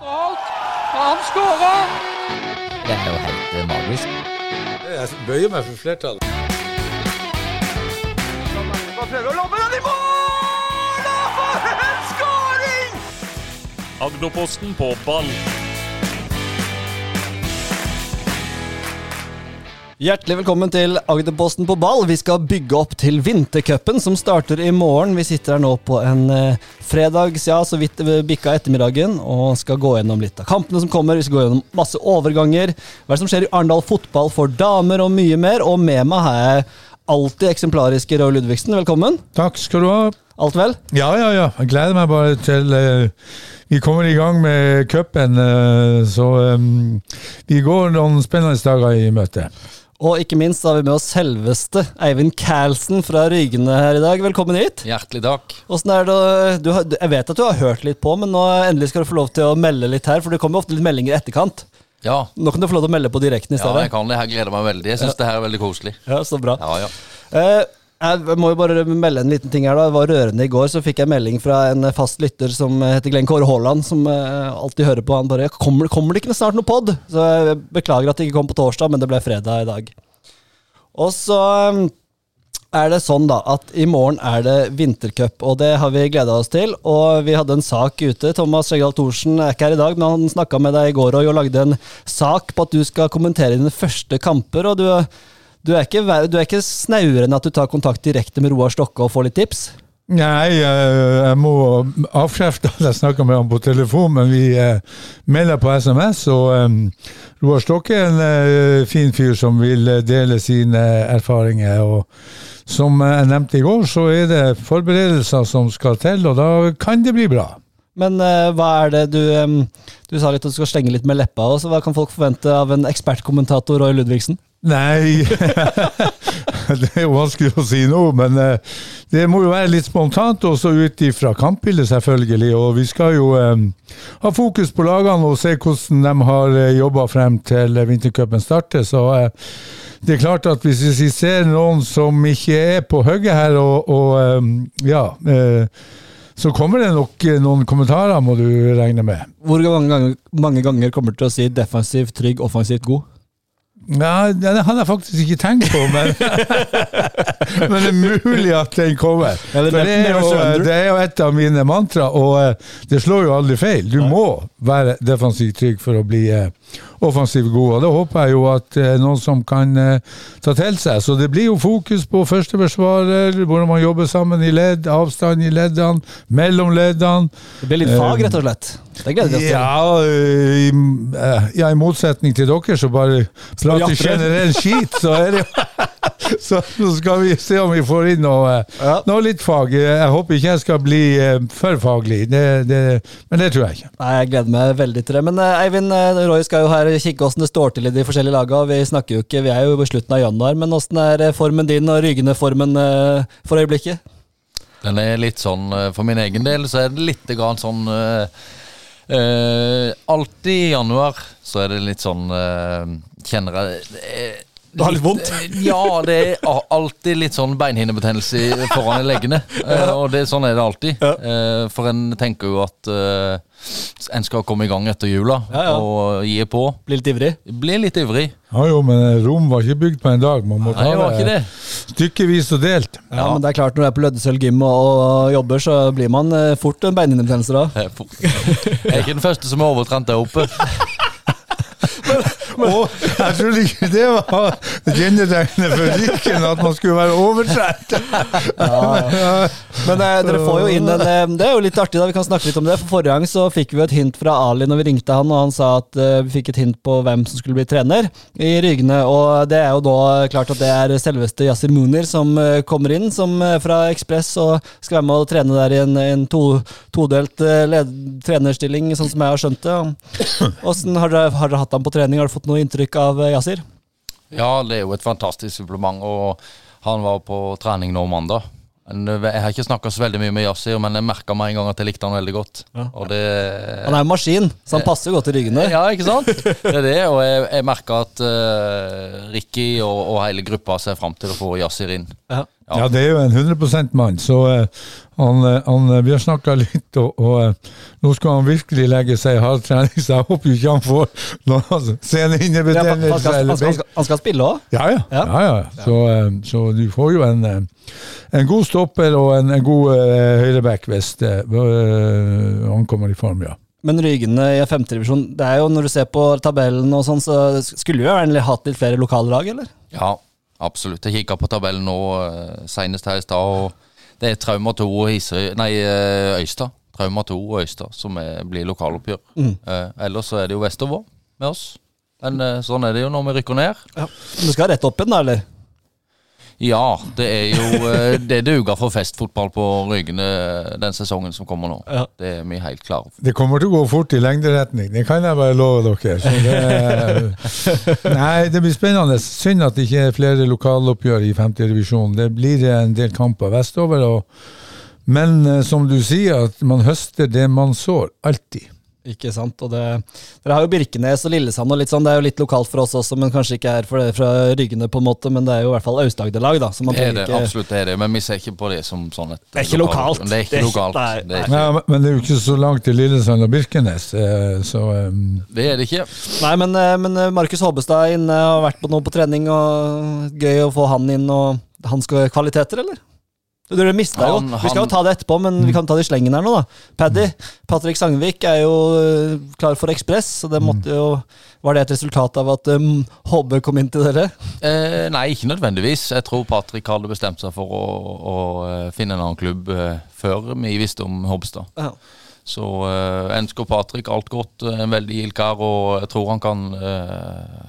Han skåra! Det er jo helt eh, magisk. Jeg bøyer meg for flertallet. Prøver å lobbe den i mål! Og for en skåring! Agderposten på ball. Hjertelig velkommen til Agderposten på ball. Vi skal bygge opp til vintercupen, som starter i morgen. Vi sitter her nå på en eh, fredags, ja, så vidt bikka ettermiddagen, og skal gå gjennom litt av kampene som kommer. Vi skal gå gjennom masse overganger. Hva som skjer i Arendal fotball for damer, og mye mer. Og med meg har jeg alltid eksemplariske Roy Ludvigsen. Velkommen. Takk skal du ha. Alt vel? Ja, ja, ja. Jeg gleder meg bare til eh, vi kommer i gang med cupen. eh, så eh, vi går noen spennende dager i møte. Og ikke minst har vi med oss selveste Eivind Carlsen fra Rygne her i dag. Velkommen hit. Hjertelig takk. Hvordan er det, du Jeg vet at du har hørt litt på, men nå endelig skal du få lov til å melde litt her. For det kommer jo ofte litt meldinger i etterkant. Ja, Nå kan du få lov til å melde på direkten i stedet. ja jeg kan det. Jeg gleder meg veldig. Jeg syns det her er veldig koselig. Ja, så bra. Ja, ja. Eh, jeg må jo bare melde en liten ting her. da Det var rørende i går, så fikk jeg melding fra en fast lytter som heter Glenn Kåre Haaland, som eh, alltid hører på. Han bare kommer, 'Kommer det ikke snart noe pod?' Så jeg beklager at det ikke kom på torsdag, men det ble fredag i dag. Og så eh, er det sånn da at i morgen er det vintercup, og det har vi gleda oss til. Og vi hadde en sak ute. Thomas Skjeggdal Thorsen er ikke her i dag, men han snakka med deg i går og lagde en sak på at du skal kommentere dine første kamper. og du du er, ikke, du er ikke snauere enn at du tar kontakt direkte med Roar Stokke og får litt tips? Nei, eh, jeg må avkrefte at jeg snakker med ham på telefon, men vi eh, melder på SMS. Og eh, Roar Stokke er en fin fyr som vil dele sine erfaringer. og Som jeg nevnte i går, så er det forberedelser som skal til, og da kan det bli bra. Men hva er det du Du sa litt at du skal slenge litt med leppa. Også. Hva kan folk forvente av en ekspertkommentator Roy Ludvigsen? Nei Det er jo vanskelig å si nå, men eh, det må jo være litt spontant, også ut ifra kampbildet, selvfølgelig. Og vi skal jo um, ha fokus på lagene og se hvordan de har eh, jobba frem til vintercupen starter. Så uh, det er klart at hvis vi ser noen som ikke er på hugget her, og, og um, ja uh, så kommer det nok noen kommentarer, må du regne med. Hvor mange ganger, mange ganger kommer du til å si defensivt trygg, offensivt god? Ja, det hadde jeg faktisk ikke tenkt på, men, men det er mulig at den kommer. Er For det, er jo, det er jo et av mine mantra, og eh, det slår jo aldri feil. Du må være defensivt trygg for å bli eh, offensivt god, og det håper jeg jo at eh, noen som kan eh, ta til seg. Så det blir jo fokus på førsteforsvarer, hvordan man jobber sammen i ledd, avstand i leddene, mellom leddene. Det blir litt fag, rett og slett. Det gleder vi oss til. Ja, i, eh, ja, i motsetning til dere, så bare prater generell skit, så er det jo Så nå skal vi se om vi får inn noe, Ja. noe litt fag. Jeg håper ikke jeg skal bli eh, for faglig, det, det, men det tror jeg ikke. Nei, Jeg gleder meg veldig til det. Men eh, Eivind, eh, Roy skal jo her kikke hvordan det står til i de forskjellige lagene. Vi snakker jo ikke, vi er jo på slutten av januar, men hvordan er formen din og Rygene-formen eh, for øyeblikket? Den er litt sånn For min egen del så er det litt grann sånn uh, eh, Alltid i januar så er det litt sånn uh, Kjenner jeg Du har litt vondt? Ja, det er alltid litt sånn beinhinnebetennelse foran i leggene. ja. og det, sånn er det alltid. Ja. for en tenker jo at eh, en skal komme i gang etter jula Ja, ja. og gi på. Blir litt ivrig? Bli litt ivrig. Ja jo, men Rom var ikke bygd på en dag. Man må Nei, det det. stykkevis og delt. Ja, men det er klart når du er på Lødesøl gym og, og jobber, så blir man eh, fort en beinhinnebetennelse da. Jeg er ikke den første som har overtrent der oppe. Og jeg trodde ikke det var kjennetegnet for Rikken, at man skulle være overtrent. Men eh, dere får jo inn en eh, Det er jo litt artig, da. Vi kan snakke litt om det. For Forrige gang så fikk vi et hint fra Ali når vi ringte han, og han sa at eh, vi fikk et hint på hvem som skulle bli trener i Rygne. Og det er jo da klart at det er selveste Yasir Munir som kommer inn som fra Ekspress og skal være med å trene der i en, en to, todelt trenerstilling, sånn som jeg har skjønt det. Åssen har har dere hatt ham på trening? Har du fått noe inntrykk av eh, Yasir? Ja, det er jo et fantastisk supplement, og han var på trening nå mandag. Eh, Jeg har ikke snakka så veldig mye med Yasir, men jeg merka med en gang at jeg likte han veldig godt. Og det Han er en maskin, så han passer jo godt i ryggene. Ja, ikke sant? Det er det, og jeg, jeg merka at uh, Ricky og, og hele gruppa ser fram til å få Yasir inn. Ja. Ja, det er jo en 100% mann, så uh, han, eh, han, eh, vi har snakka litt, og, og uh, nå skal han virkelig legge seg i hardtrening, så jeg håper ikke han får noe Ja, han, skal, han, skal, han, skal, han skal spille òg? Ja, ja. Ja. ja. ja. Så, uh, så du får jo en, en god stopper og en, en god uh, høyreback hvis han kommer i form, ja. Men Rygene i femtedivisjon, det er jo når du ser på tabellen og sånn, så skulle du jo gjerne hatt litt flere lokallag, eller? Ja, absolutt. Jeg kikka på tabellen nå uh, senest her i stad, og det er Trauma 2 og Hisøy Nei, eh, Øystad. Trauma 2 og Øystad som er, blir lokaloppgjør. Eh, ellers så er det jo Vestervår med oss. Men eh, sånn er det jo når vi rykker ned. Ja. Men du skal rett opp igjen, da, eller? Ja, det er jo eh, Det duger for festfotball på Rygene eh, den sesongen som kommer nå. Ja. Det er vi helt klare for. Det kommer til å gå fort i lengderetning, det kan jeg bare love dere. Så det, nei, det blir spennende. Synd at det ikke er flere lokaloppgjør i femte divisjon. Det blir en del kamper vestover. Og, men eh, som du sier, at man høster det man sår. Alltid. Ikke sant. Og det, dere har jo Birkenes og Lillesand og litt sånn. Det er jo litt lokalt for oss også, men kanskje ikke er for det fra Ryggene, på en måte. Men det er jo i hvert fall Aust-Agder-lag, da. Man Det er det, ikke absolutt det er det, men vi ser ikke på det som sånn et Det er ikke lokalt. Det er ikke Det er lokalt. nei, Det er, ikke, men- men det er jo ikke så langt til Lillesand og Birkenes, eh, så um... det er det ikke. Nei, men, eh, men eh, Markus Hobbestad er inne og har vært på noe på trening, og gøy å få han inn. og Hans kvaliteter, eller? Du, Dere mista jo. Vi skal jo ta det etterpå, men vi kan ta det i slengen her nå, da. Paddy, Patrick Sangvik er jo eh, klar for Ekspress, så det måtte jo Var det et resultat av at um, HB kom inn til dere? Eh, nei, ikke nødvendigvis. Jeg tror Patrick hadde bestemt seg for å, å eh, finne en annen klubb eh, før vi visste om Hobstad. Ja. Så eh, ønsker Patrick alt godt. eh, En veldig gild kar, og jeg tror han kan eh,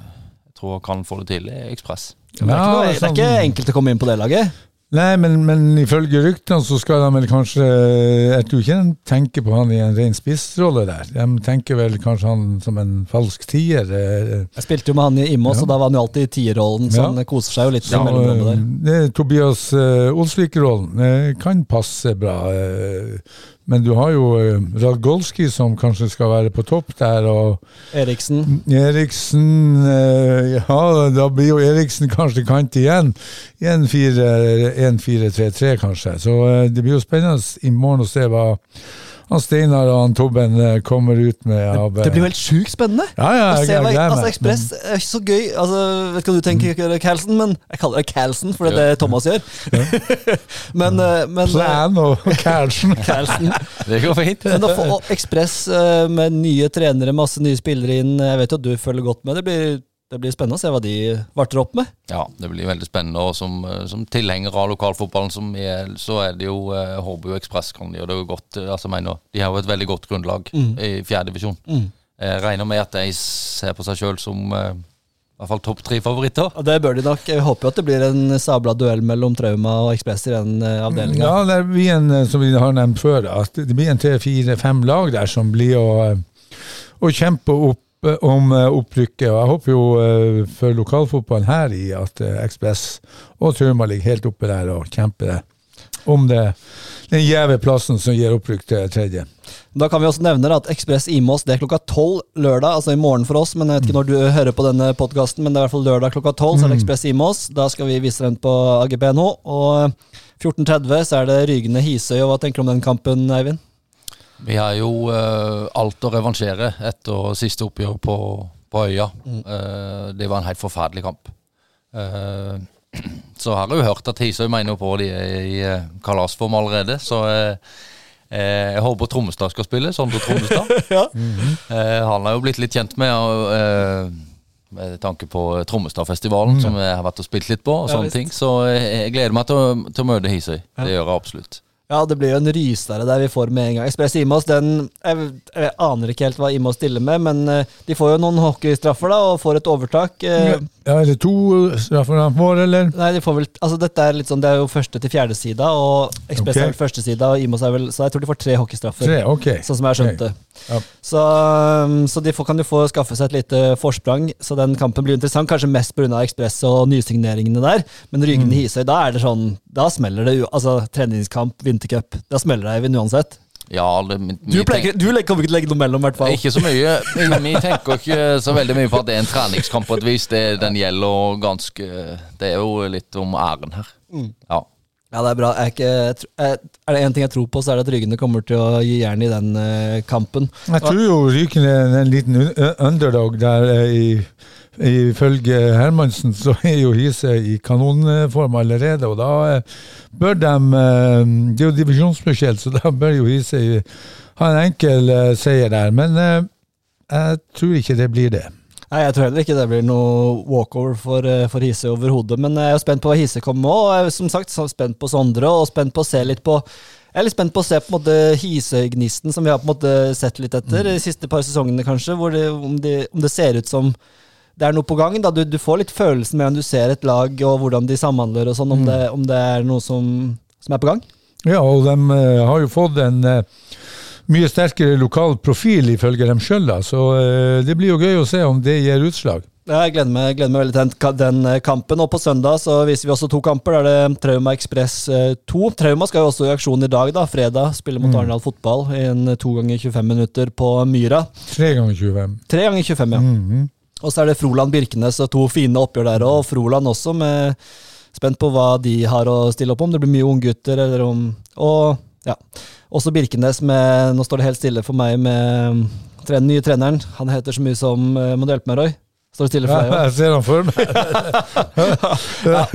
Jeg tror han kan få det til i Ekspress. Det er, ikke noe, det er ikke enkelt å komme inn på det laget. Nei, men, men ifølge ryktene så skal de vel kanskje Jeg tror ikke de tenker på han i en ren spissrolle der. De tenker vel kanskje han som en falsk tier. eh, Jeg spilte jo med han i Imås, Ja. og da var han jo alltid i tierrollen, så Ja. han koser seg jo litt Ja, der. det er Tobias uh, Olsvik-rollen eh, kan passe bra. eh, men du har jo uh, Radgolski som kanskje skal være på topp der, og Eriksen. Eriksen eh, Ja, da blir jo Eriksen kanskje kant igjen. 1-4-3-3, kanskje. Så eh, det blir jo spennende i morgen å se hva han Steinar og han Tobben eh, kommer ut med av Det blir jo helt sjukt spennende. Ja, ja, jeg, jeg, jeg altså. Ekspress er ikke så gøy. Altså, vet ikke hva du tenker, Carlsen, men jeg kaller det Carlsen, for det er det Thomas gjør. men eh, men eh, Plan og Carlsen. Carlsen. Det går fint. Men å få Ekspress eh, med nye trenere, masse nye spillere inn, jeg vet jo at du følger godt med. Det blir, det blir spennende å se hva de varter opp med. Ja, det blir veldig spennende. Og som, eh, som tilhenger av lokalfotballen, som er, så er det jo eh, jo Ekspress kan de gjøre det jo godt. eh, Altså, mener, de har jo et veldig godt grunnlag i fjerdedivisjon. Mm. Jeg regner med at de ser på seg sjøl som eh, i hvert fall topp tre-favoritter. Og det bør de nok. Jeg håper jo at det blir en sabla duell mellom Trauma og Ekspress i den uh, avdelinga. Ja, det blir en, eh, som vi har nevnt før, at det blir en tre-fire-fem lag der som blir å, eh, å kjempe opp eh, om eh, opprykket. Og jeg håper jo eh, for lokalfotballen her i at eh, Ekspress og Trauma ligger helt oppe der og kjemper om det, den gjeve plassen som gir opprykk til tredje. Da kan vi også nevne at Ekspress Imås det er klokka tolv lørdag, altså i morgen for oss, men jeg vet ikke når du hører på denne podkasten, men det er i hvert fall lørdag klokka tolv, så er det Ekspress Imås. Da skal vi vise den på AGP nå. Og 14.30 så er det Rygende Hisøy, og hva tenker du om den kampen, Eivind? Vi har jo uh, alt å revansjere etter siste oppgjør på, på Øya. Eh, det var en helt forferdelig kamp. Uh, så har jeg jo hørt at Hisøy mener på de er i kalasform allerede, så jeg håper Trommestad skal spille. Sondre Trommestad. Ja. Eh, han er jo blitt litt kjent med med tanke på Trommestadfestivalen, som jeg har vært og spilt litt på. og sånne ja, ting Så jeg gleder meg til å, til å møte Hisøy. Det gjør jeg absolutt. Ja, det blir jo en rysere der vi får med en gang. Ekspress Imås, den jeg, jeg aner ikke helt hva Imås stiller med, men eh, de får jo noen hockeystraffer da, og får et overtak. eh, Ja, eller to straffer han får, eller? Nei, de får vel, altså dette er litt sånn, Det er jo første til fjerde sida, og Ekspress okay. er vel første sida, og Imos er vel Så jeg tror de får tre hockeystraffer. Tre, ok. Sånn som jeg har skjønt det. Ja. Så, um, så de får, kan jo få skaffe seg et lite forsprang, så den kampen blir interessant. Kanskje mest pga. Ekspress og nysigneringene der. Men Ryggen Mm. Hisøy, da er det sånn Da smeller det. Altså treningskamp, vintercup. Da smeller det uansett. Ja, det, vi, Du, pleier, ikke- du kommer ikke til å legge noe mellom, i hvert fall. Ikke så mye. Vi, tenker ikke så veldig mye på at det er en treningskamp på et vis. Det, den gjelder ganske Det er jo litt om æren her. Ja. Ja, det er bra. Jeg er, ikke, jeg, er det én ting jeg tror på, så er det at Rygene kommer til å gi jern i den eh, kampen. Jeg tror jo Ryken er en liten underdog der eh, i Ifølge Hermansen så er jo Hise i kanonform allerede, og da eh, bør de eh, Det er jo divisjonsforskjell, så da bør jo Hise ha en enkel eh, seier der. Men jeg tror ikke det blir det. Nei, Jeg tror heller ikke det blir noe walkover for, for Hise overhodet. Men jeg er spent på hva Hise kommer med, og jeg er som sagt så spent på Sondre. Og spent på å se litt på Jeg er litt spent på å se på en måte Hise-gnisten som vi har på en måte sett litt etter de siste par sesongene, kanskje. Det, om, det, om det ser ut som det er noe på gang. da Du, du får litt følelsen med om du ser et lag og hvordan de samhandler og sånn, om, det, om det er noe som, som er på gang. Ja, og de uh, har jo fått en uh, mye sterkere lokal profil, ifølge dem sjøl, så uh, det blir jo gøy å se om det gir utslag. Ja, jeg gleder meg, gleder meg veldig til den, ka- den kampen. Og på søndag så viser vi også to kamper. Da er det Trauma Ekspress 2. Trauma skal jo også i aksjon i dag, da, fredag. Spille mot Arendal fotball i en to ganger 25 minutter på Myra. Tre ganger 25. Tre ganger 25, ja. Mhm. Og så er det Froland Birkenes og to fine oppgjør der òg. Og Froland også, med spent på hva de har å stille opp om. Det blir mye unggutter, eller om Og ja. Også Birkenes med Nå står det helt stille for meg med den nye treneren. Han heter så mye som eh, Må du hjelpe meg, Roy? Står det stille for Ja, deg òg? jeg ser han for meg.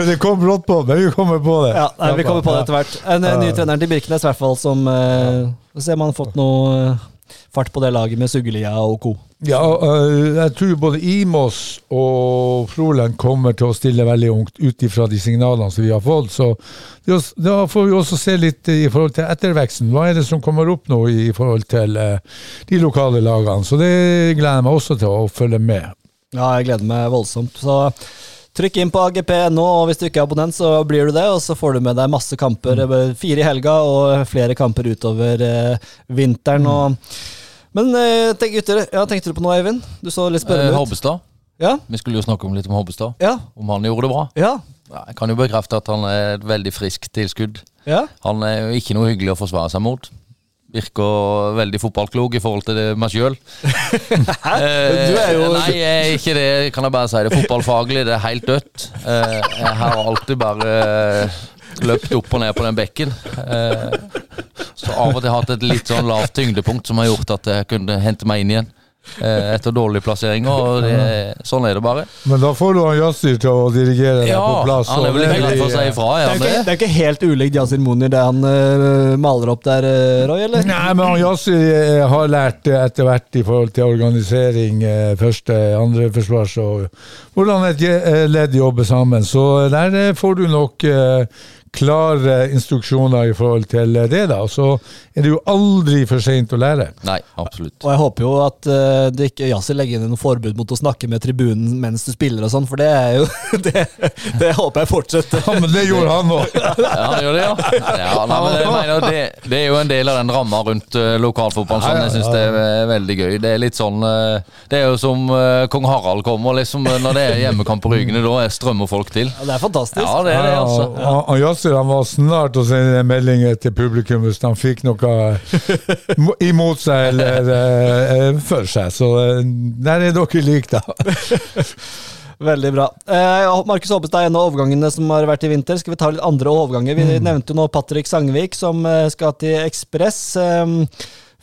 det kom brått på, men vi kommer på det. Ja, nei, vi kommer på det etter hvert. En eh, ny trener til Birkenes, i hvert fall, som Så ser man fått noe fart på det laget med Suggelia og co. Ja, øh, jeg tror både Imos og Froland kommer til å stille veldig ungt ut ifra de signalene som vi har fått. Så da får vi også se litt i forhold til etterveksten. Hva er det som kommer opp nå i forhold til eh, de lokale lagene? Så det gleder jeg meg også til å følge med. Ja, jeg gleder meg voldsomt. Så trykk inn på AGP nå, og hvis du ikke er abonnent, så blir du det. Og så får du med deg masse kamper. eh, Fire i helga og flere kamper utover eh, vinteren. Og men eh, tenk, gutter, ja, tenkte du på noe, Eivind? Du så litt Eh, spørrende ut. Hobbestad. Ja, Vi skulle jo snakke om litt om Hobbestad. ja, Om han gjorde det bra. ja. Ja, Jeg kan jo bekrefte at han er et veldig friskt tilskudd. ja. Han er jo ikke noe hyggelig å forsvare seg mot. Virker veldig fotballklok i forhold til det meg sjøl. Du er jo- Nei, jeg er ikke det, kan jeg bare si. Det fotballfaglig, det er helt dødt. Eh, Jeg har alltid bare eh, løpt opp og ned på den bekken. Eh, Så av og til hatt et litt sånn lavt tyngdepunkt som har gjort at jeg kunne hente meg inn igjen. Eh, Etter dårlige plasseringer, og det, sånn er det bare. Men da får du han Yassir til å dirigere Ja, på plass. han er vel det ikke for å si ifra, Det er ikke, det? er ikke helt ulikt Yasir Monir, det han uh, maler opp der, eh, Roy, eller? Nei, men han Yassir har lært etter hvert i forhold til organisering, første, andre forsvars og hvordan et ledd jobber sammen. Så der får du nok eh, klare instruksjoner i forhold til det, da. Så er det jo aldri for seint å lære. Nei, absolutt. Og jeg håper jo at uh, det ikke Yasir legger inn noe forbud mot å snakke med tribunen mens du spiller og sånn, for det er jo Det, det håper jeg fortsetter. Ja, men det gjorde han òg! Ja, han gjør det, ja. ja nei, men jeg mener, det, det er jo en del av den ramma rundt uh, lokalfotballen. Sånn. Jeg syns det er veldig gøy. Det er litt sånn uh, Det er jo som kong Harald kommer, liksom. Når det er hjemmekamp på Rygene, da er strømmer folk til. Ja, det er fantastisk. Ja, det er det, altså. Han- han var snart å sende meldinger til publikum hvis han fikk noe mo- imot seg eller eh, for seg. Så eh, der er dere like, da. Veldig bra. Eh, Markus Håpestad er en av overgangene som har vært i vinter. Skal vi ta litt andre overganger? Vi nevnte jo nå Patrick Sangvik, som eh, skal til Ekspress. Eh,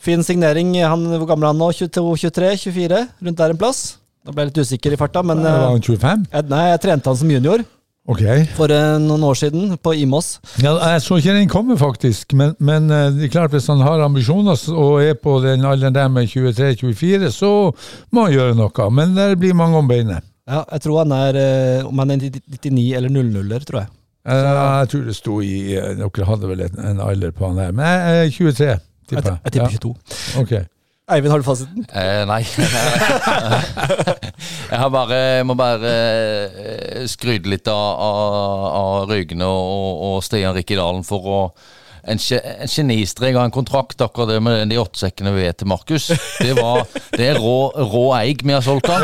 fin signering. Han, hvor gammel er han nå? 22-23-24? Rundt der en plass? Da ble jeg litt usikker i farta, men Var eh, han 25? Eh, nei, jeg trente han som junior Ok. for eh, noen år siden, på Imos. Ja, jeg så ikke den komme, faktisk. Men, men eh, er klart hvis han har ambisjoner og er på den alderen der med 23-24, så må han gjøre noe. Men det blir mange om beinet. Ja, jeg tror han er eh, Om han er 99 eller 00-er, tror jeg. Eh, Jeg tror det sto i Dere hadde vel en, alder på han der. Men jeg er 23, tipper jeg jeg tipper 22. Ja, ok. Eivind, har du fasiten? Eh, nei. jeg har bare Jeg må bare eh, skryte litt av, av, av Rygne og, og Stian Rikkedalen for å en, en genistrek av en kontrakt, akkurat det med de åttesekkene vi er til Markus. Det, var, det er rå, rå eig vi har solgt han.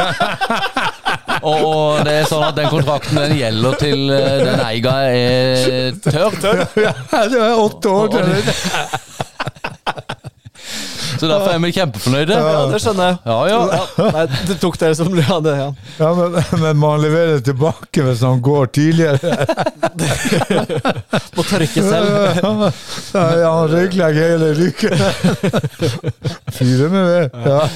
Og, det er sånn at den kontrakten den gjelder til eh, den eiga er tørr. Ja, det er åtte år. Så derfor er vi kjempefornøyde. Ja, det skjønner jeg. Ja, ja. Nei, du tok det som ja, det, ja. Ja, men, men må han levere tilbake hvis han går tidligere? Må tørke selv. Ja, han røyklegger hele lykken. Fyrer med ved. Ja.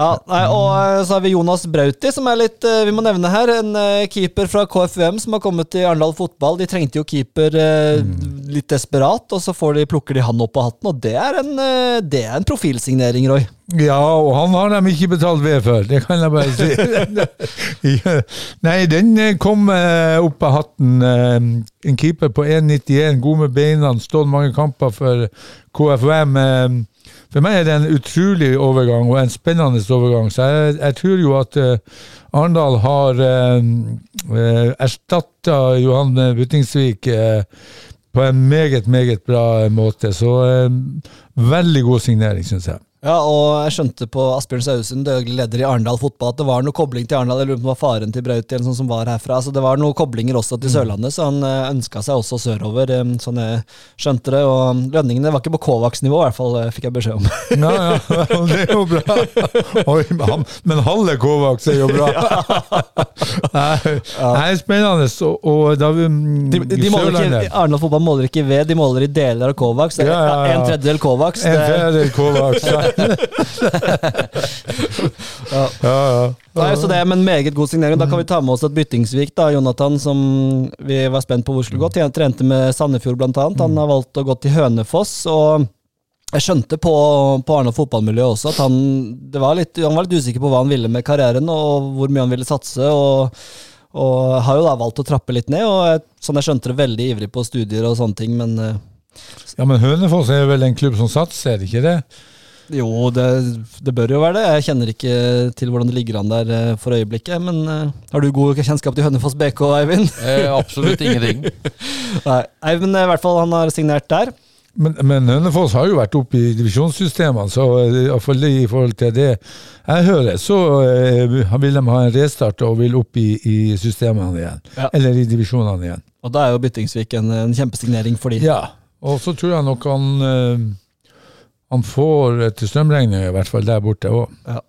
Ja, nei, og eh, så har vi Jonas Brauti, som er litt eh, Vi må nevne her. En eh, keeper fra KFUM som har kommet til Arendal fotball. De trengte jo keeper eh, litt desperat, og så får de, plukker de han opp av hatten. Og det er en, det er en profilsignering, Roy. Ja, og han har de ikke betalt ved for, det kan jeg bare si. Nei, den kom opp av hatten. En keeper på 1,91, god med beina, stått mange kamper for KFUM. Eh, For meg er det en utrolig overgang, og en spennende overgang. Så jeg, jeg tror jo at uh, Arendal har uh, erstatta Johan Buttingsvik uh, på en meget, meget bra måte. Så eh, veldig god signering, syns jeg. Ja, og jeg skjønte på Asbjørn Sauesund, daglig leder i Arendal fotball, at det var noe kobling til Arendal. Jeg lurer på om det var faren til Brauti eller sånn som var herfra. Så det var noen koblinger også til Sørlandet, så han eh, ønska seg også sørover, eh, sånn jeg skjønte det. Og lønningene var ikke på Kovacs-nivå, i hvert fall, eh, fikk jeg beskjed om. Ja, ja, det er jo bra. Oi, men han- men halve Kovacs er jo bra. Nei, Nei, spennende. Og, og da vi De, de måler ikke, Arendal fotball måler ikke ved, de måler i deler av Kovacs. Ja, ja, ja. En tredjedel Kovacs. En Kovacs. Ja, Ja. ja. ja. Nei, så det er en meget god signering. Da kan vi ta med oss et Byttingsvik, da, Jonathan, som vi var spent på hvor skulle gå. Han Trente med Sandefjord, blant annet. Han har valgt å gå til Hønefoss. og jeg skjønte på, på Arendal fotballmiljø også at han, det var litt, han var litt usikker på hva han ville med karrieren, og hvor mye han ville satse. og og har jo da valgt å trappe litt ned, og sånn jeg skjønte det, veldig ivrig på studier og sånne ting, men eh, ja, men Hønefoss er vel en klubb som satser, er det ikke det? Jo, det, det bør jo være det. Jeg kjenner ikke til hvordan det ligger an der eh, for øyeblikket, men eh, har du god kjennskap til Hønefoss BK, Eivind? Eh, absolutt ingenting. Nei, Eivind, i hvert fall han har signert der. Men, men Hønefoss har jo vært oppe i divisjonssystemene, så iallfall i hvert fall i forhold til det jeg hører, så eh, vil de ha en restart og vil opp i, i systemene igjen. Ja. Eller i divisjonene igjen. Og da er jo Byttingsvik en, en kjempesignering for dem. Ja, og så tror jeg nok han eh, han får til strømregninga, i hvert fall der borte òg.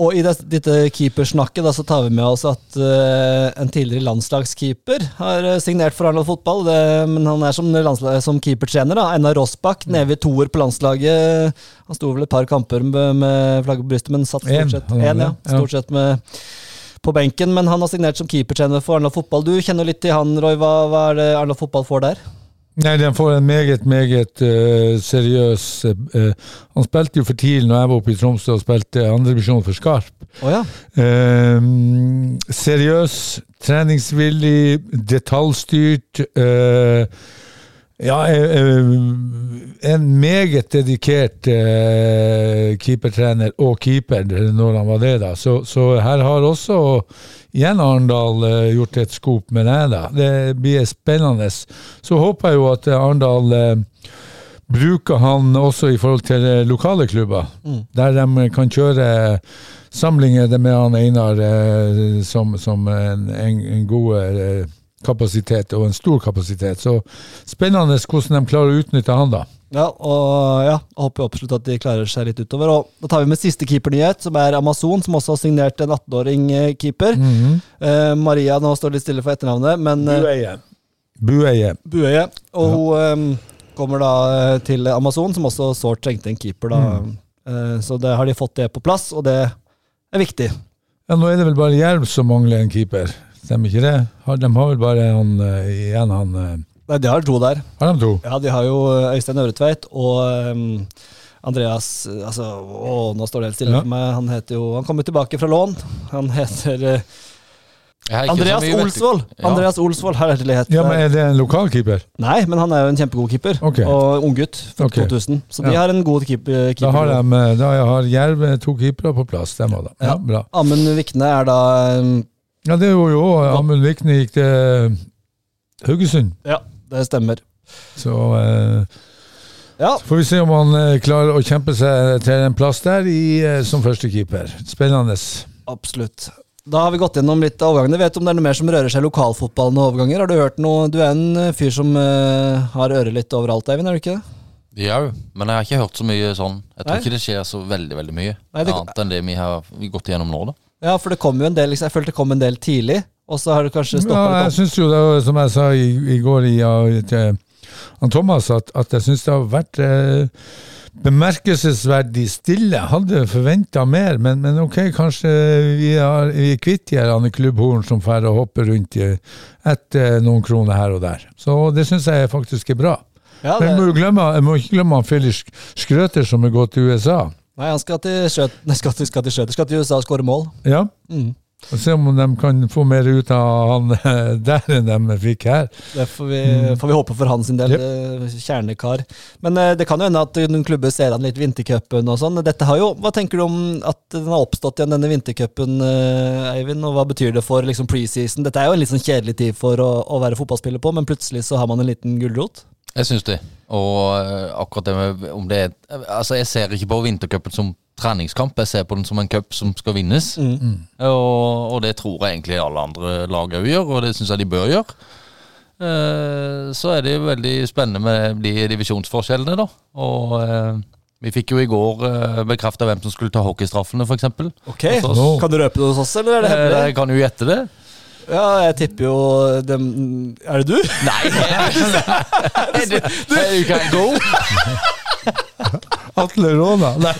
Og i det, dette keepersnakket da, så tar vi med oss at uh, en tidligere landslagskeeper har eh, signert for Arendal fotball. Det, men han er som, som keepertrener. da, Einar Rossbakk, nede ved toer på landslaget. Han sto vel et par kamper med, med flagget på brystet, men satt stort sett, en, ja, ja. stort sett med på benken. Men han har signert som keepertrener for Arendal fotball. Du kjenner litt til han, Roy. Hva, hva er det Arendal fotball får der? Nei, den får en meget, meget uh, seriøs uh, Han spilte jo for TIL når jeg var oppe i Tromsø og spilte andredivisjon for Skarp. Oh, ja. uh, seriøs, treningsvillig, detaljstyrt. eh, ja, en meget dedikert keepertrener og keeper når han var det. da. Så, så her har også igjen Arendal eh, gjort et skop med det. da. Det blir spennende. Så håper jeg jo at eh, Arendal eh, bruker han også i forhold til lokale klubber, der de kan kjøre samlinger med han Einar som, som en, en, god kapasitet, og en stor kapasitet. Så spennende hvordan de klarer å utnytte han, da. Ja, og ja, jeg håper absolutt at de klarer seg litt utover. Og Da tar vi med siste keepernyhet, som er Amazon, som også har signert en 18-åring eh, keeper. eh, Maria nå står litt stille for etternavnet, men eh, Bueie. Bueie. Og Og hun eh, kommer da eh, til Amazon, som også sårt trengte en keeper. da. Eh, så det har de fått det på plass, og det er viktig. Ja, nå er det vel bare Jerv som mangler en keeper. Stemmer ikke det? De har vel bare han igjen, han Nei, De har to der. Har de to? Ja, de har jo eh, Øystein Øvretveit og um, Andreas eh, altså, Å, nå står det helt stille Ja. for meg. Han heter jo Han kommer tilbake fra lån. Han heter så Andreas. Olsvold! Ja. Andreas Olsvold er det het. Ja, men Er det en lokalkeeper? Nei, men han er jo en kjempegod keeper. Okay. Og unggutt fra okay. 2000. Så de Ja. har en god keeper. Da har, de, da har Jerv to keepere på plass. Det. Ja, Ja. bra. Amund Vikne er da um, Ja, det var jo òg Amund Vikne gikk til Haugesund. Ja, det stemmer. Så eh, Ja, får vi se om han eh, klarer å kjempe seg til en plass der i, eh, som førstekeeper. Spennende. absolutt. Da har vi gått gjennom litt av overgangene. Vet du om det er noe mer som rører seg i lokalfotballen og overganger? Har du hørt noe? Du er en eh, fyr som eh, har øret litt overalt, Eivind, er du ikke det? Ja, men jeg har ikke hørt så mye sånn. Jeg tror Nei. ikke det skjer så veldig veldig mye. Nei, det- Annet enn det vi har gått gjennom nå, da. Ja, for det kom jo en del, liksom, jeg følte det kom en del tidlig, og så har det kanskje stoppa Ja, jeg syns jo, det, som jeg sa i, i går i, til Thomas, at, at jeg syns det har vært eh, bemerkelsesverdig stille. Hadde forventa mer, men, men ok, kanskje vi, har, vi er kvitt de her klubbhorn som får og hopper rundt etter noen kroner her og der. Så det syns jeg faktisk er bra. Ja, Men må, det, glemme, jeg må ikke glemme Felix Skrøter som er gått til USA. nei, han skal til Skjøt, skal til, skal til, Skjøter, skal til USA og skåre mål. Ja, Mm. Og Se om de kan få mer ut av han der enn de fikk her. Det får vi, får vi håpe for hans del. Yep. eh, Kjernekar. Men eh, det kan jo hende at noen klubber ser han litt vintercupen og sånn. Dette har jo, Hva tenker du om at den har oppstått igjen, denne vintercupen, eh, Eivind? Og hva betyr det for liksom, preseason? Dette er jo en litt sånn kjedelig tid for å, å være fotballspiller på, men plutselig så har man en liten gulrot. Jeg syns det. Og eh, akkurat det med om det er Altså, jeg ser ikke på vintercupen som treningskamp, jeg ser på den som en cup som skal vinnes. Og, og det tror jeg egentlig alle andre lag òg gjør, og det syns jeg de bør gjøre. Eh, Så er det jo veldig spennende med de divisjonsforskjellene, da. Og eh, vi fikk jo i går uh, bekrefta hvem som skulle ta hockeystraffene, f.eks. Ok, Altså, Kan du røpe det hos oss, eller er det hemmelig? Jeg kan jo gjette det. Ja, jeg tipper jo dem, Er det du? Nei! Du, du kan gå. Atle Råna. Nei.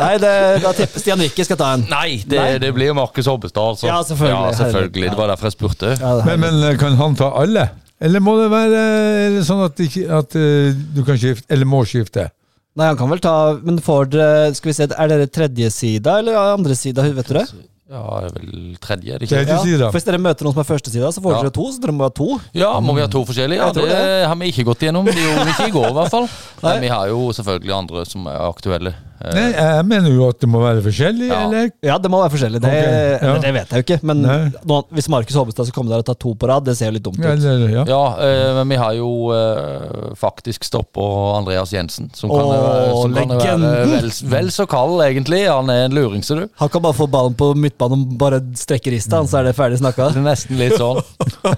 Nei, det, da tipper Stian Rikke skal ta en. Nei, det, Nei. det blir Markus Hobbestad, altså. Ja, selvfølgelig. Ja, selvfølgelig. Det var derfor jeg spurte. Ja, Men, men kan han ta alle? Eller må det være er det sånn at, at eh, du kan skifte, eller må skifte? Nei, han kan vel ta Men får dere Skal vi se, er dere tredje sida eller andre sida, vet du det? Ja, det er vel tredje, er det ikke? Tredje Ja. For Hvis dere møter noen som er første sida, så får Ja. dere to. Så dere må ha to. Ja, må vi ha to forskjellige? Ja, det, det har vi ikke gått gjennom. Det gjorde vi ikke i går, i hvert fall. Nei. Men vi har jo selvfølgelig andre som er aktuelle. Eh, Nei, jeg mener jo at det må være forskjellig, Ja. eller? Ja, det må være forskjellig. Det, okay. ja. det vet jeg jo ikke. Men nå, hvis Markus Hobbestad skal komme der og ta to på rad, det ser jo litt dumt ut. ja. Ja, eh, men vi har jo eh, faktisk stoppa Andreas Jensen, som kan, Åh, som kan være vel, vel så kald, egentlig. Han er en luring, ser du. Han kan bare få ballen på midtbanen og bare strekke rista, så er det ferdig snakka. Det er nesten litt sånn.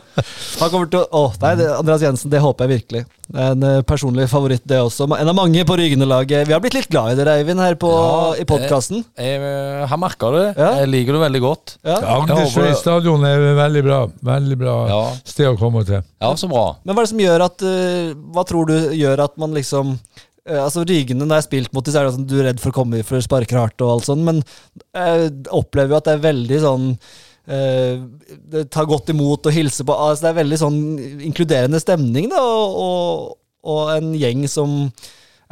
Han kommer til å Åh, nei, det, Andreas Jensen, det håper jeg virkelig. Er En eh, personlig favoritt, det også. En av mange på Rygne-laget. Vi har blitt litt glad i dere, Eivind, her på, Ja, i podkasten. Jeg, jeg, har merka det. Ja. Jeg liker det veldig godt. Ja. Agdersøy håper- stadion er veldig bra. Veldig bra Ja, sted å komme til. ja så bra. Men hva er det som gjør at eh, Hva tror du gjør at man liksom eh, Altså Rygende, når jeg har spilt mot dem, så er det sånn du er redd for å komme for å sparke hardt og alt sånn, men jeg opplever jo at det er veldig sånn eh, Ta godt imot og hilse på altså Det er veldig sånn inkluderende stemning, da, og, og, og en gjeng som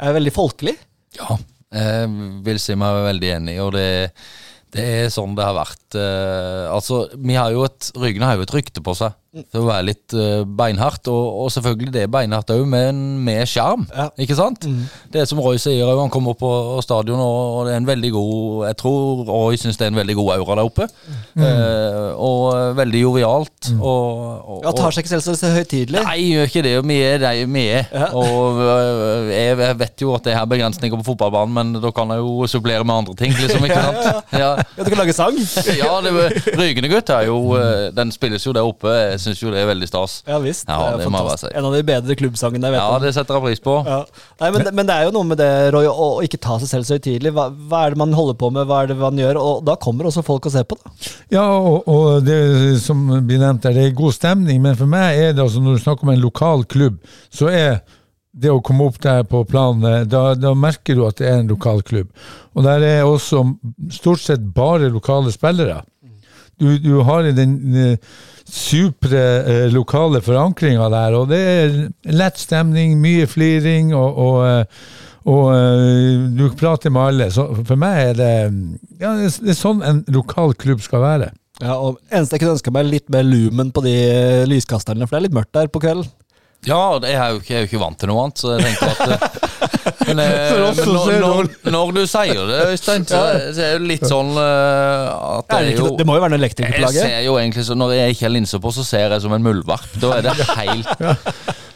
er veldig folkelig. Ja, jeg vil si meg veldig enig, og det, det er sånn det har vært. eh, altså, vi har jo et, Rygene har jo et rykte på seg for å være litt uh, beinhardt, og, og selvfølgelig det er beinhardt òg, men med sjarm. Ja. Ikke sant? Det er som Roy sier, òg, han kommer opp på stadion, og, og det er en veldig god Jeg tror Roy syns det er en veldig god aura der oppe. Eh, og veldig jovialt. Og, og, Ja, Tar seg ikke selv så høytidelig. Nei, gjør ikke det. Vi er de vi er. Ja. Og uh, jeg jeg vet jo at det er begrensninger på fotballbanen, men da kan jeg jo supplere med andre ting, liksom. ikke sant? Ja, Ja, du kan lage sang? ja det Rygende gutt er jo Den spilles jo der oppe. Jeg syns jo det er veldig stas. Ja visst. Ja, det må jeg bare si. En av de bedre klubbsangene jeg vet Ja, om. det setter jeg pris på. Ja. Nei, men, men det er jo noe med det, Roy, å, å ikke ta seg selv så høytidelig. Hva, hva er det man holder på med, hva er det man gjør? Og da kommer også folk og ser på, da. Ja, og, og det som blir nevnt der, det er god stemning, men for meg er det altså når du snakker om en lokal klubb, så er det å komme opp der på planen, da, da merker du at det er en lokal klubb. Og der er også stort sett bare lokale spillere. Du, du har den eh, supre eh, lokale forankringa der, og det er lett stemning, mye fliring, og, og, eh, og eh, du prater med alle. Så for meg er det ja, det er- sånn en lokal klubb skal være. Ja, og Eneste jeg kunne ønska meg, litt mer lumen på de lyskasterne, for det er litt mørkt der på kvelden. Ja, jeg er jo ikke, jeg er jo ikke vant til noe annet, så jeg tenker at øh, Men, men når, når, når du sier det, Øystein, så, så er det litt sånn øh, at det, er jo det må jo være noe elektriker på Jeg laget? ser jo egentlig så Når jeg ikke har linser på, så ser jeg som en muldvarp. Da er det helt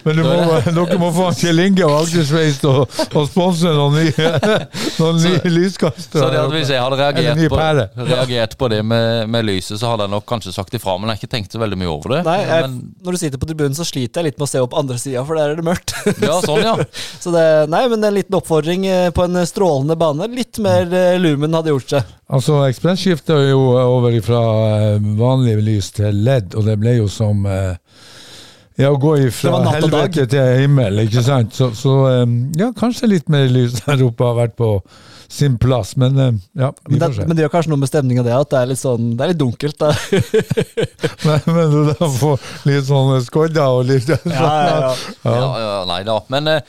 Men du må, dere må få Kjell Inge og Agnes til å, å sponse noen nye, noen nye lyskastere. Så hvis jeg hadde reagert på, reagert på det med, med lyset, så hadde jeg nok kanskje sagt ifra, men jeg har ikke tenkt så veldig mye over det. Nei, jeg, men, Når du sitter på tribunen, så sliter jeg litt med å se opp andre sida, for der er det mørkt. ja, sånn, ja. så det, nei, men en liten oppfordring eh, på en strålende bane. Litt mer eh, lumen hadde gjort seg. Altså, Ekspress skifta jo over fra eh, vanlig lys til LED, og det ble jo som eh, ja, å gå ifra fra helvete til himmel, ikke sant? Så, så ja, kanskje litt mer lys der oppe har vært på sin plass, men ja, vi Men det, får se. men det gjør kanskje noe med stemninga, det, at det er litt sånn Det er litt dunkelt. Da. Men, men du da får litt sånne skodder og litt sånn. ja, ja nei da. Men uh,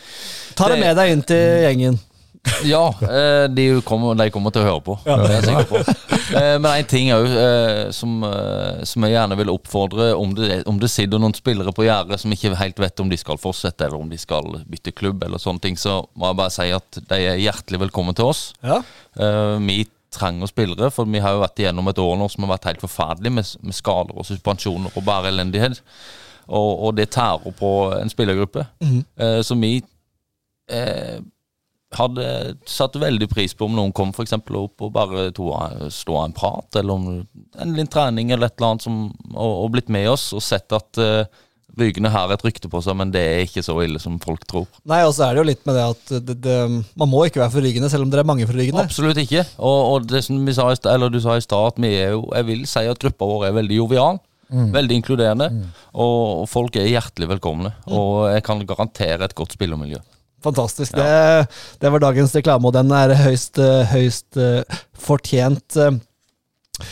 Ta det Det- med deg inn til gjengen. Ja, eh, de kommer, de kommer til å høre på. Det er jeg sikker på. Eh, Men en ting òg som, eh, som jeg gjerne vil oppfordre om det, om det sitter noen spillere på gjerdet som ikke helt vet om de skal fortsette, eller om de skal bytte klubb, eller sånne ting, så må jeg bare si at de er hjertelig velkommen til oss. Ja. Vi trenger spillere, for vi har jo vært igjennom et år nå som har vært helt forferdelig, med, med skader og suspensjoner og bare elendighet. Og, og det tærer på en spillergruppe. Mm. så vi eh, hadde satt veldig pris på om noen kom for opp og bare to, stå av en prat, eller om en liten trening eller et eller annet, som, og, og blitt med oss og sett at uh, Rygene har et rykte på seg, men det er ikke så ille som folk tror. Nei, og så er det jo litt med det at det, det, man må ikke være for Rygene, selv om dere er mange for Rygene. Absolutt ikke. Og, og det som vi sa du sa i stad, at vi er jo Jeg vil si at gruppa vår er veldig jovial. Veldig inkluderende. Og, og folk er hjertelig velkomne. Og jeg kan garantere et godt spillermiljø. Fantastisk. Det, det var dagens reklame, og den er høyst, eh, høyst eh, fortjent. eh.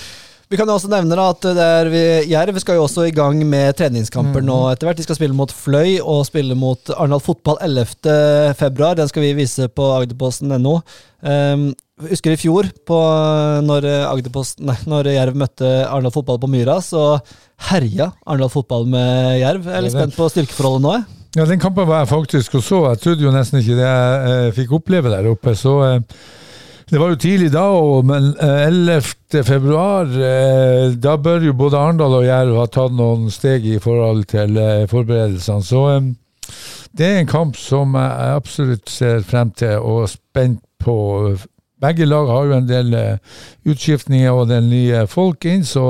Vi kan jo også nevne at vi, Jerv skal jo også i gang med treningskamper nå etter hvert. De skal spille mot Fløy og spille mot Arendal Fotball 11. februar. Den skal vi vise på agderposten.no. Um, husker i fjor, på, når, Agderposten, nei, når Jerv møtte Arendal Fotball på Myra, så herja Arendal Fotball med Jerv. Jeg er litt spent på styrkeforholdet nå. jeg. Ja, den kampen var jeg faktisk og så. Jeg trodde jo nesten ikke det jeg eh, fikk oppleve der oppe. Så eh, det var jo tidlig da, òg, men eh, 11. februar eh, Da bør jo både Arendal og Jerv ha tatt noen steg i forhold til eh, forberedelsene. Så eh, det er en kamp som jeg absolutt ser frem til og er spent på. Begge lag har jo en del utskiftninger og den nye folk inn, så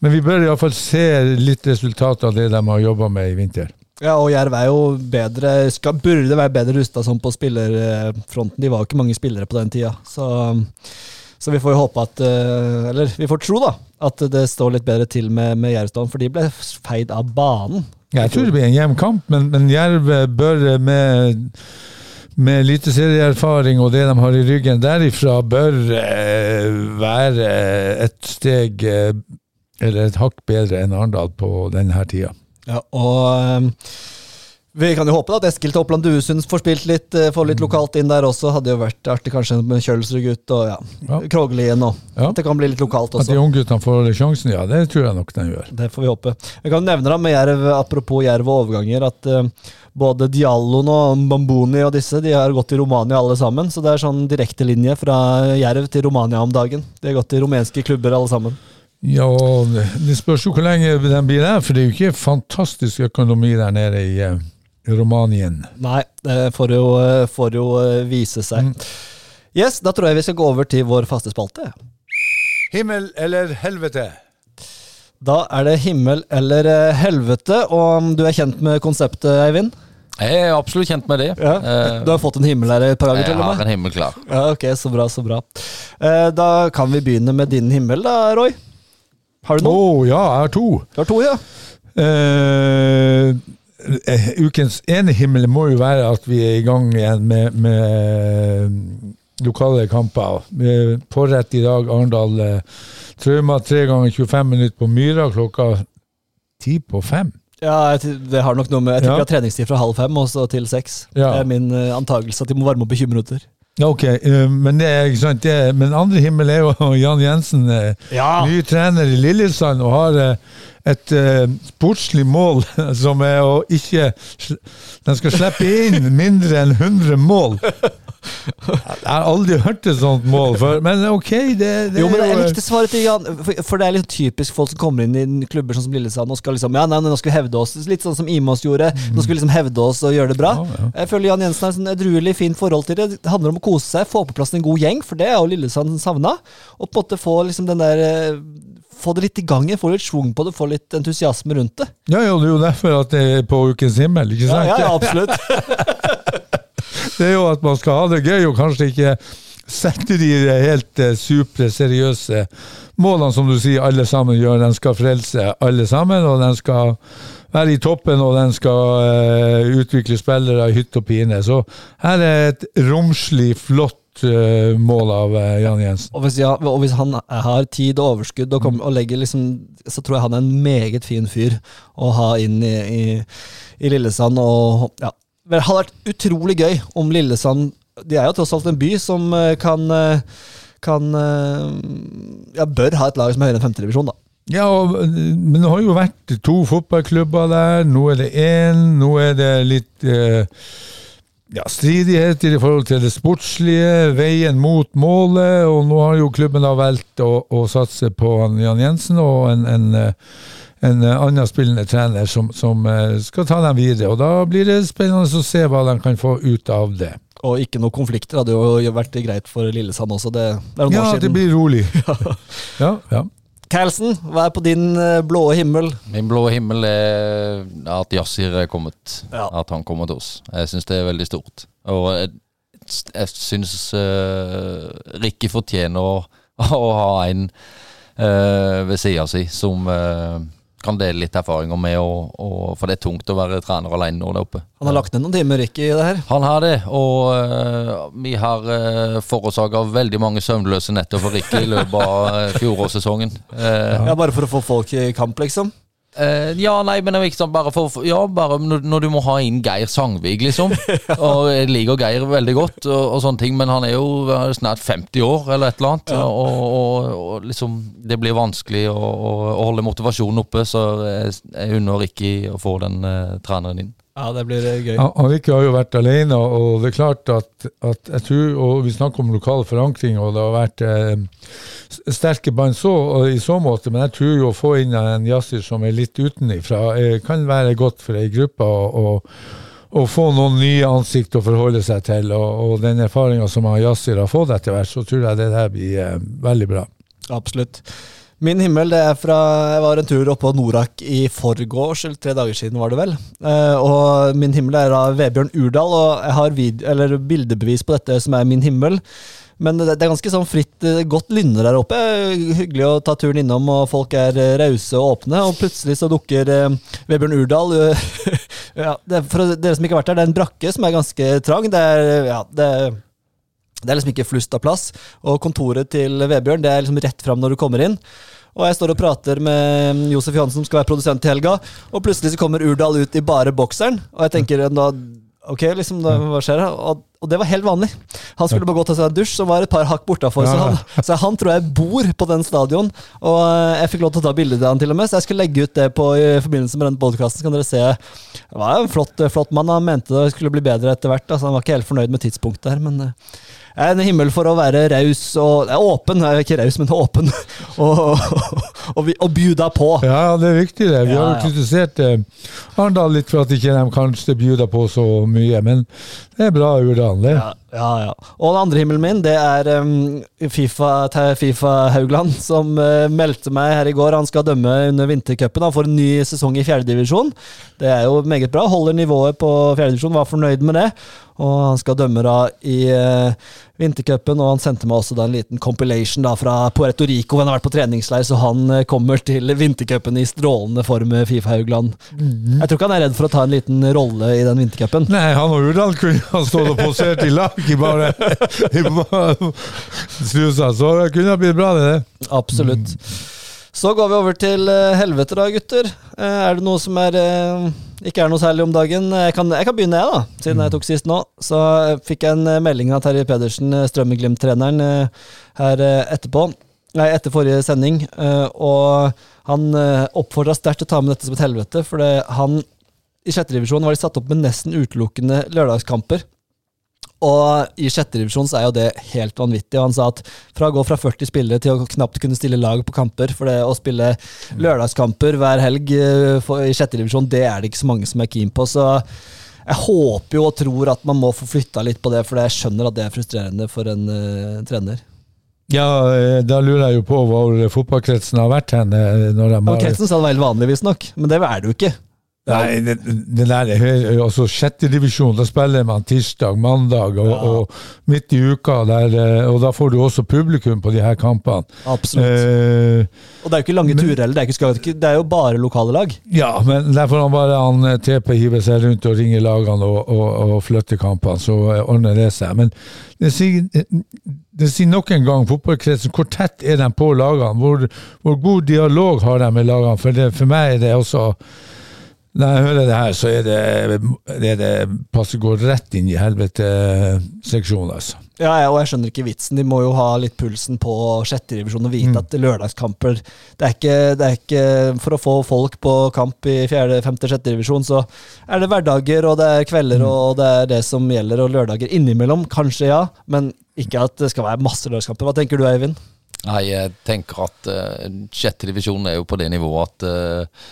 Men vi bør iallfall se litt resultat av det de har jobba med i vinter. Ja, og Jerv er jo bedre skal, Burde være bedre rusta sånn på spillerfronten. De var jo ikke mange spillere på den tida. Så, så vi får jo håpe at eh, Eller vi får tro, da, at det står litt bedre til med, med Jervstaden, for de ble feid av banen. Jeg tror det blir en jevn kamp, men, men Jerv bør med, med eliteserieerfaring og det de har i ryggen derifra, bør eh, være et steg eh, eller et hakk bedre enn Arendal på denne tida. Ja, og eh, vi kan jo håpe da at Eskil til Oppland Duesund får spilt litt, eh, får litt lokalt inn der også. Hadde jo vært artig kanskje med Kjølsrud-gutt og ja, Ja. Kroglien og Ja. At det kan bli litt lokalt også. At de de ungguttene får sjansen, ja, det tror jeg nok de gjør. Det får vi håpe. Jeg kan nevne da med Jerv, apropos Jerv og overganger, at uh, både Dialloen og Bamboni og disse de har gått til Romania alle sammen. Så det er sånn direktelinje fra Jerv til Romania om dagen. De har gått til rumenske klubber alle sammen. Ja, det spørs jo hvor lenge den blir der, for det er jo ikke fantastisk økonomi der nede i eh, Romanien. Nei, det får jo, eh, får jo eh, vise seg. Yes, da tror jeg vi skal gå over til vår faste spalte. Himmel eller helvete? Da er det himmel eller helvete, og du er kjent med konseptet, Eivind? Jeg er absolutt kjent med det. Ja. Du har fått en himmel her et par ganger, jeg til og har en himmel klar. Ja, ok, så bra, så bra. Eh, Da kan vi begynne med din himmel, da, Roy. Har du Å oh, ja, jeg har to. Du har to, ja. Eh, eh, ukens ene himmel må jo være at vi er i gang igjen med, med lokale kamper. Pårett i dag, Arendal. Eh, Trauma tre ganger 25 minutter på Myra klokka ti på fem. Ja, Det har nok noe med Jeg tror Ja. vi har treningstid fra halv fem og så til seks. Ja. Det er min antagelse at de må varme opp i 20 minutter. Ok, eh, men det er ikke sant. Det, er- men andre himmel er jo Jan Jensen, eh, Ja! ny trener i Lillesand, og har eh, et uh, sportslig mål som er å ikke De skal slippe inn mindre enn 100 mål. Jeg har aldri hørt et sånt mål før, men ok, det, det Jo, men jeg likte svaret til Jan, for, for det er litt typisk folk som kommer inn i klubber sånn som Lillesand og skal liksom Ja, nei, nå skal vi hevde oss. Litt sånn som Imos gjorde. Nå skal vi liksom hevde oss og gjøre det bra. Ja, ja. Jeg føler Jan Jensen har et sånn edruelig fint forhold til det. Det handler om å kose seg, få på plass en god gjeng, for det er jo Lillesand savna. Og på en måte få liksom den der eh, Få det litt i gang igjen, få litt schwung på det, få litt entusiasme rundt det. Ja, ja, det er jo derfor at det er på Ukens himmel, ikke Ja, sant? ja, ja absolutt. Det er jo at man skal ha det gøy, og kanskje ikke sette de helt eh, supre, seriøse målene som du sier alle sammen gjør. Den skal frelse alle sammen, og den skal være i toppen, og den skal eh, utvikle spillere i hytte og pine. Så her er et romslig, flott eh, mål av eh, Jan Jensen. Og hvis, ja, og hvis han har tid og overskudd og, kommer, og legger liksom Så tror jeg han er en meget fin fyr å ha inn i, i, i Lillesand. Og ja, det hadde vært utrolig gøy om Lillesand De er jo tross alt en by som eh, kan eh, kan Ja, bør ha et lag som er høyere enn femtedivisjon, da. Ja, og, men det har jo vært to fotballklubber der. Nå er det én, nå er det litt eh, ja, stridigheter i forhold til det sportslige, veien mot målet, og nå har jo klubben da valgt å, å satse på Jan Jensen og en, en, en annen spillende trener som, som eh, skal ta dem videre. Og da blir det spennende å se hva de kan få ut av det. Og ikke noen konflikter hadde jo vært greit for Lillesand også. Det, det Ja, det blir rolig. Ja, ja. Carlsen, hva er på din eh, blå himmel? Min blå himmel er at Yasir er kommet. Ja. At han kommer til oss. Jeg syns det er veldig stort. Og jeg, jeg syns uh, Rikke fortjener å, å ha en uh, ved sida si som eh, kan dele litt erfaringer med, og, og, for det er tungt å være trener alene nå der oppe. Han har lagt ned noen timer, Ricky, i det her. Han har det, og eh, vi har uh, forårsaka veldig mange søvnløse netter for Rikke i løpet av uh, fjorårssesongen. Uh, Ja, Bare for å få folk i kamp, liksom? Eh, ja, nei, men det er ikke sånn bare for Ja, bare når, når du må ha inn Geir Sangvik, liksom. Og jeg liker Geir veldig godt, og, og sånne ting, men han er jo snart 50 år, eller et eller annet. Og, og, og liksom Det blir vanskelig å, å, holde motivasjonen oppe, så jeg, unner Ricky å få den uh, treneren inn. Ja, det blir eh, gøy. Ja, Rikke har jo vært alene, og det er klart at, at jeg tror, og vi snakker om lokal forankring, og det har vært eh, sterke bånd så, i så måte, men jeg tror jo å få inn en jazzer som er litt utenifra, eh, kan være godt for ei gruppe. og, og å få noen nye ansikt å forholde seg til, og, og den erfaringa som han Yassir har fått etter hvert, så tror jeg det der blir eh, veldig bra. Absolutt. Min himmel det er fra Jeg var en tur oppe på Norak i forgårs, eller tre dager siden, var det vel. Eh, og min himmel er av Vebjørn Urdal, og jeg har video, bildebevis på dette som er min himmel. Men det, er ganske sånn fritt, eh, godt lynne der oppe. Hyggelig å ta turen innom, og folk er eh, rause og åpne. Og plutselig så dukker Vebjørn Urdal ja, For dere som ikke har vært der, det er en brakke som er ganske trang. Det er, ja, det er det er liksom ikke flust av plass. Og kontoret til Vebjørn det er liksom rett fram når du kommer inn. Og jeg står og prater med Josef Johansen, som skal være produsent til helga, og plutselig så kommer Urdal ut i bare bokseren, og jeg tenker da Ok, liksom, hva skjer her? Og, og det var helt vanlig. Han skulle bare gå til seg en dusj, som var et par hakk bortafor. Så, Ja. han, så han tror jeg bor på den stadion. Og jeg fikk lov til å ta bilde av han til og med, så jeg skulle legge ut det på, i forbindelse med den podkasten. Så kan dere se. Det var en flott, flott mann. Han mente det skulle bli bedre etter hvert. Altså, han var ikke helt fornøyd med tidspunktet her, men eh, en himmel for å være raus og åpen. Jeg er ikke raus, men åpen. og, og, og, og bjuda på. Ja, det er viktig det. Vi Ja, har ja. jo kritisert eh, Arendal litt for at ikke de kanskje bjuda på så mye, men det er bra Urdal, det. Ja, ja, ja. Og den andre himmelen min, det er um, Fifa, FIFA Haugland, som uh, meldte meg her i går. Han skal dømme under vintercupen. Han får en ny sesong i fjerdedivisjon. Det er jo meget bra. Holder nivået på fjerdedivisjon, var fornøyd med det. Og han skal dømme da i uh, vintercupen, og han sendte meg også da en liten compilation da fra Puerto Rico. Han har vært på treningsleir, så han uh, kommer til vintercupen i strålende form, uh, Fifa Haugland. Jeg tror ikke han er redd for å ta en liten rolle i den vintercupen. Nei, han har Urdal kunne ha stått og posert i lag i bare i bare strusa, så det kunne ha blitt bra, det. det. Absolutt. Så går vi over til eh, helvete, da, gutter. Eh, er det noe som er eh, ikke er noe særlig om dagen? Jeg kan, jeg kan begynne, jeg, da. Siden jeg tok sist nå. Så eh, fikk jeg en eh, melding av Terje Pedersen, eh, Strømmen-Glimt-treneren, eh, her etterpå. nei, etter forrige sending, og han oppfordra sterkt til å ta med dette som et helvete, for det, han i sjette divisjon var de satt opp med nesten utelukkende lørdagskamper. Og i sjette divisjon så er jo det helt vanvittig. Og han sa at fra å gå fra 40 spillere til å knapt kunne stille lag på kamper For det å spille lørdagskamper hver helg eh, i sjette divisjon, det er det ikke så mange som er keen på. Så jeg håper jo og tror at man må få flytta litt på det, for jeg skjønner at det er frustrerende for en uh, trener. Ja, eh, da lurer jeg jo på hvor fotballkretsen har vært hen. Når de har... Kretsen sa det var helt vanlig, visstnok, men det er det jo ikke. Nei, det, det der er altså sjettedivisjon. Da spiller man tirsdag, mandag og, ja. og, midt i uka. Der, eh, og da får du også publikum på de her kampene. Absolutt. Eh, og det er jo ikke lange men, turer heller. Det, det, er jo bare lokale lag. Ja, men der får han bare han eh, TP hive seg rundt og ringe lagene og, og, og flytte kampene, så ordner det seg. Men det sier, det sier nok en gang fotballkretsen. Hvor tett er de på lagene? Hvor, hvor god dialog har de med lagene? For, det, for meg er det også når jeg hører det her, så er det, det, det passer går rett inn i helvete-seksjonen, altså. Ja, og jeg skjønner ikke vitsen. De må jo ha litt pulsen på sjette divisjon og vite mm. at lørdagskamper det er, ikke, det er, ikke, For å få folk på kamp i fjerde, femte, sjette divisjon, så er det hverdager og det er kvelder, mm. og det er det som gjelder, og lørdager innimellom. Kanskje, ja, men ikke at det skal være masse lørdagskamper. Hva tenker du, Eivind? Nei, jeg tenker at uh, sjette divisjon er jo på det nivået at uh,